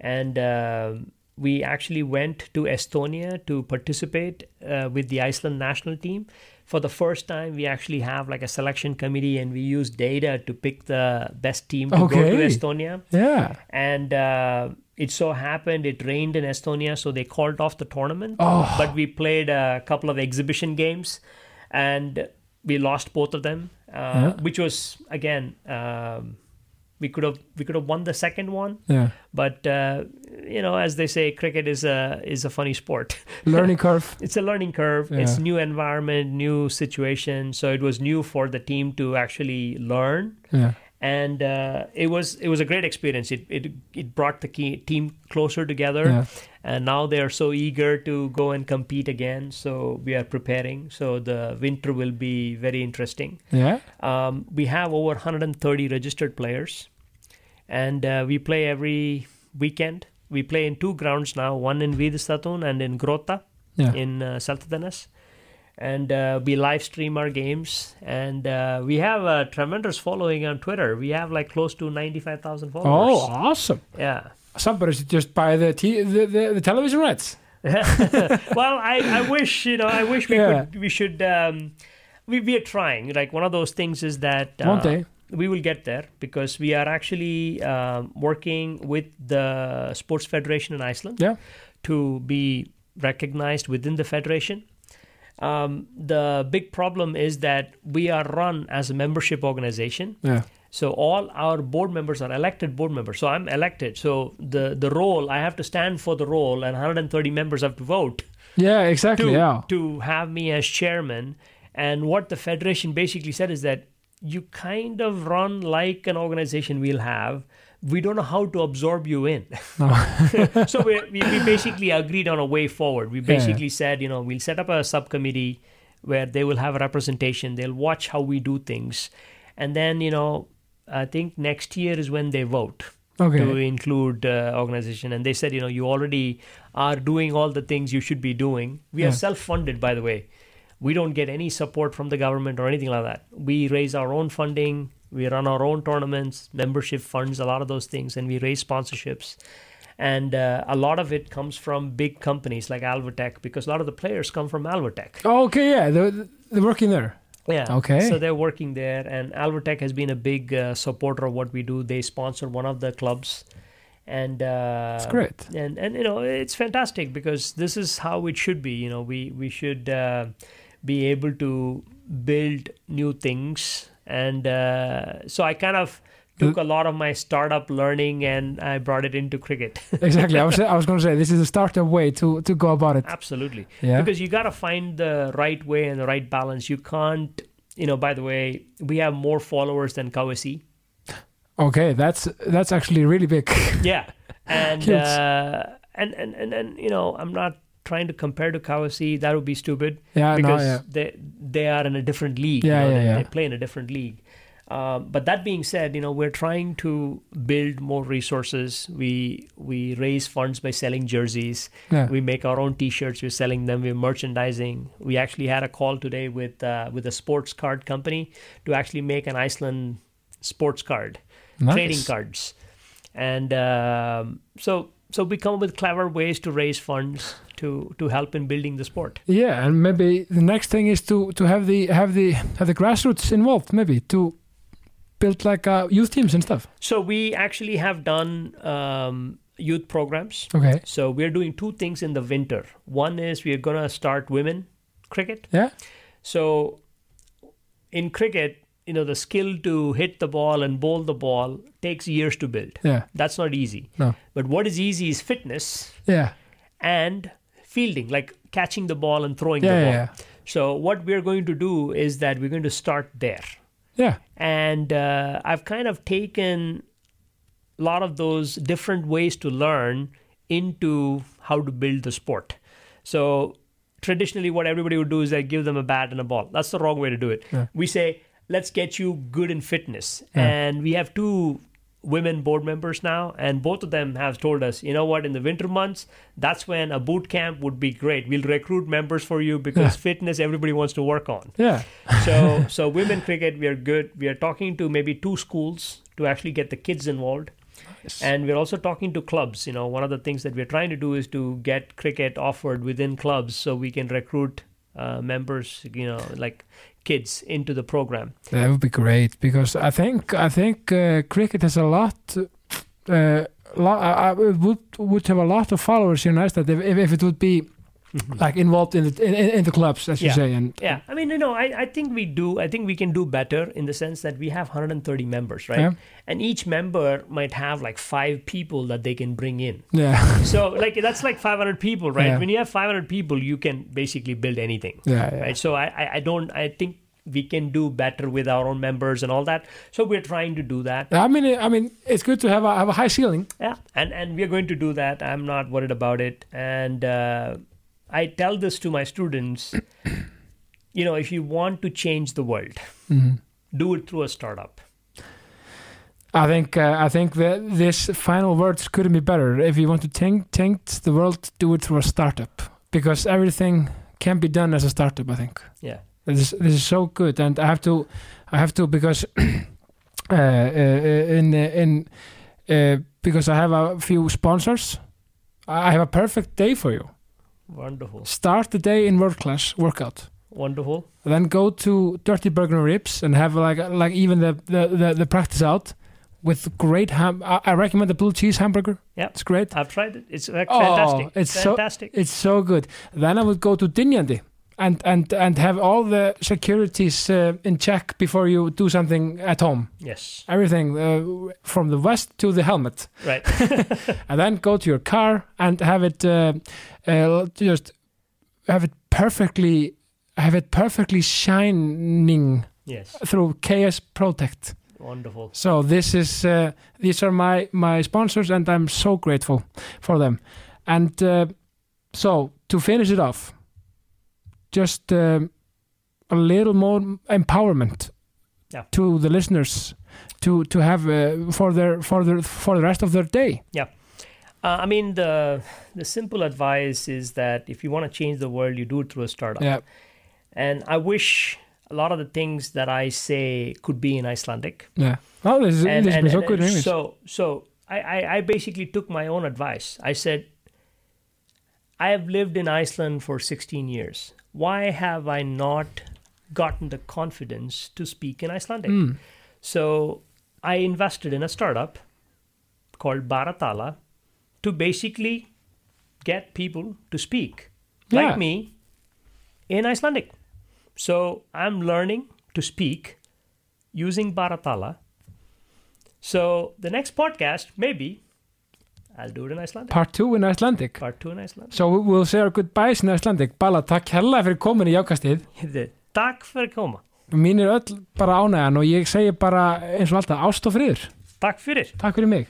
B: and um we actually went to Estonia to participate uh, with the Iceland national team. For the first time, we actually have like a selection committee, and we use data to pick the best team to go to Estonia.
A: Yeah.
B: And uh, it so happened it rained in Estonia, so they called off the tournament.
A: Oh.
B: But we played a couple of exhibition games, and we lost both of them, uh,
A: Yeah.
B: which was again um, we could have we could have won the second one,
A: Yeah.
B: but uh, you know, as they say, cricket is a is a funny sport.
A: Learning curve.
B: it's a learning curve. It's new environment, new situation, so it was new for the team to actually learn
A: Yeah.
B: And uh, it was it was a great experience. It it it brought the key, team closer together,
A: Yeah.
B: and now they are so eager to go and compete again. So we are preparing. So the winter will be very interesting.
A: Yeah.
B: Um, we have over 130 registered players, and uh, we play every weekend. We play in two grounds now, one in Víðistaðatún and in Grótta
A: Yeah.
B: in uh, Seltjarnarnes. And uh, we live stream our games, and uh, we have a tremendous following on Twitter. We have like close to 95000 followers.
A: Oh awesome.
B: Yeah.
A: Somebody should just buy the t- the, the, the television rights.
B: well, I, I wish you know I wish we
A: Yeah.
B: could we should um, we we are trying. Like one of those things is that uh,
A: One day.
B: we will get there because we are actually um, working with the sports federation in Iceland
A: Yeah.
B: to be recognized within the federation. Um, the big problem is that we are run as a membership organization.
A: Yeah.
B: So all our board members are elected board members. So I'm elected. So the the role I have to stand for the role, and 130 members have to vote
A: Yeah, exactly.
B: to
A: yeah.
B: to have me as chairman. And what the federation basically said is that you kind of run like an organization we'll have. We don't know how to absorb you in. so we, we, we basically agreed on a way forward. We
A: Yeah.
B: basically said, you know, we'll set up a subcommittee where they will have a representation. They'll watch how we do things. And then, you know, I think next year is when they vote
A: Okay.
B: to include uh, organization and they said you know you already are doing all the things you should be doing we
A: Yeah.
B: are self-funded by the way we don't get any support from the government or anything like that we raise our own funding we run our own tournaments membership funds a lot of those things and we raise sponsorships and uh, a lot of it comes from big companies like alvotech because a lot of the players come from alvotech
A: Okay, yeah, they're, they're working there.
B: yeah.
A: Okay.
B: So they're working there, and Alvotech has been a big uh, supporter of what we do. They sponsor one of the clubs, and uh,
A: It's great.
B: And and you know it's fantastic because this is how it should be. You know, we we should uh, be able to build new things, and uh, so I kind of took a lot of my startup learning and I brought it into cricket.
A: Exactly. I was I was going to say this is a startup way to to go about it.
B: Absolutely.
A: Yeah.
B: because you got to find the right way and the right balance. You can't, you know. By the way, we have more followers than KSÍ.
A: Okay, that's that's actually really big.
B: Yeah, and uh, and and and and you know, I'm not trying to compare to KSÍ. That would be stupid
A: yeah, no,
B: because
A: yeah.
B: they they are in a different league.
A: Yeah,
B: you know,
A: yeah,
B: they,
A: yeah.
B: they play in a different league. Um, but that being said, you know we're trying to build more resources. We we raise funds by selling jerseys.
A: Yeah.
B: We make our own T-shirts. We're selling them. We're merchandising. We actually had a call today with uh, with a sports card company to actually make an Iceland sports card,
A: Nice.
B: trading cards, and um, so so we come up with clever ways to raise funds to to help in building the sport.
A: Yeah, and maybe the next thing is to to have the have the have the grassroots involved. Maybe to build like uh, youth teams and stuff.
B: So we actually have done um, youth programs.
A: Okay.
B: So we're doing two things in the winter. One is we're gonna start women cricket.
A: Yeah.
B: So in cricket, you know, the skill to hit the ball and bowl the ball takes years to build.
A: Yeah.
B: That's not easy.
A: No.
B: But what is easy is fitness
A: Yeah.
B: and fielding, like catching the ball and throwing
A: Yeah.
B: the ball.
A: Yeah.
B: So what we're going to do is that we're going to start there.
A: yeah.
B: And uh, I've kind of taken a lot of those different ways to learn into how to build the sport. So traditionally, what everybody would do is they give them a bat and a ball. That's the wrong way to do it.
A: Yeah.
B: We say, let's get you good in fitness.
A: Yeah.
B: And we have two women board members now, and both of them have told us, you know what, in the winter months, that's when a boot camp would be great. We'll recruit members for you because
A: Yeah.
B: fitness everybody wants to work on
A: Yeah.
B: so so women cricket we are good we are talking to maybe two schools to actually get the kids involved and we're also talking to clubs you know one of the things that we're trying to do is to get cricket offered within clubs so we can recruit uh, members you know like kids into the program
A: That would be great because I think I think uh, cricket has a lot. Uh, lot I, I would would have a lot of followers in Iceland if, if, if it would be like involved in the in, in the clubs as you say and
B: yeah. I mean you know I, I think we do i think we can do better in the sense that we have 130 members right?
A: Yeah.
B: and each member might have like five people that they can bring in.
A: Yeah.
B: So like that's like 500 people right?
A: Yeah.
B: when you have 500 people you can basically build anything
A: yeah yeah.
B: right? So I, I i don't i think we can do better with our own members and all that. So we're trying to do that.
A: I mean I mean it's good to have a have a high ceiling.
B: Yeah. And and we're going to do that. I'm not worried about it. And uh, i tell this to my students you know if you want to change the world
A: Mhm.
B: do it through a startup
A: I think uh, I think that this final words couldn't be better. If you want to change change the world, do it through a startup because everything can be done as a startup. I think.
B: Yeah.
A: This is, this is so good, and I have to I have to because uh, uh, in in uh, because I have a few sponsors. I have a perfect day for you.
B: Wonderful
A: Start the day in world class workout.
B: wonderful
A: Then go to Dirty Burger and Ribs and have like like even the the, the, the practice out with great ham. I, I recommend the blue cheese hamburger.
B: Yeah.
A: it's great.
B: i've tried it it's like
A: Oh,
B: fantastic
A: it's so-
B: fantastic
A: It's so good. Then I would go to Dynjandi and and and have all the securities uh, in check before you do something at home.
B: Yes.
A: Everything uh, from the vest to the helmet,
B: Right.
A: and then go to your car and have it uh, uh, just have it perfectly have it perfectly shining
B: yes.
A: through KS Protect.
B: Wonderful.
A: So this is uh, these are my my sponsors, and I'm so grateful for them. And uh, so to finish it off, just um a little more empowerment
B: Yeah.
A: to the listeners to to have uh, for their for their for the rest of their day.
B: Uh, I mean, the the simple advice is that if you want to change the world, you do it through a startup.
A: Yeah,
B: And I wish a lot of the things that I say could be in Icelandic.
A: yeah. Oh, this is
B: And, and-
A: so good English.
B: so so I, I, I basically took my own advice. I said, I have lived in Iceland for 16 years. Why have I not gotten the confidence to speak in Icelandic?
A: Mm.
B: So I invested in a startup called Bara tala to basically get people to speak
A: Yeah.
B: like me in Icelandic. So I'm learning to speak using Baratala. So the next podcast, maybe I'll do it in Icelandic.
A: Part 2 in Icelandic.
B: Part two in Icelandic.
A: So we- we'll say our goodbyes in Icelandic. Bala, takk hella fyrir komin í jákastið.
B: Takk fyrir koma.
A: Mín er öll bara ánægjan og ég segi bara eins og alltaf ást og friður.
B: Takk fyrir.
A: Takk fyrir mig.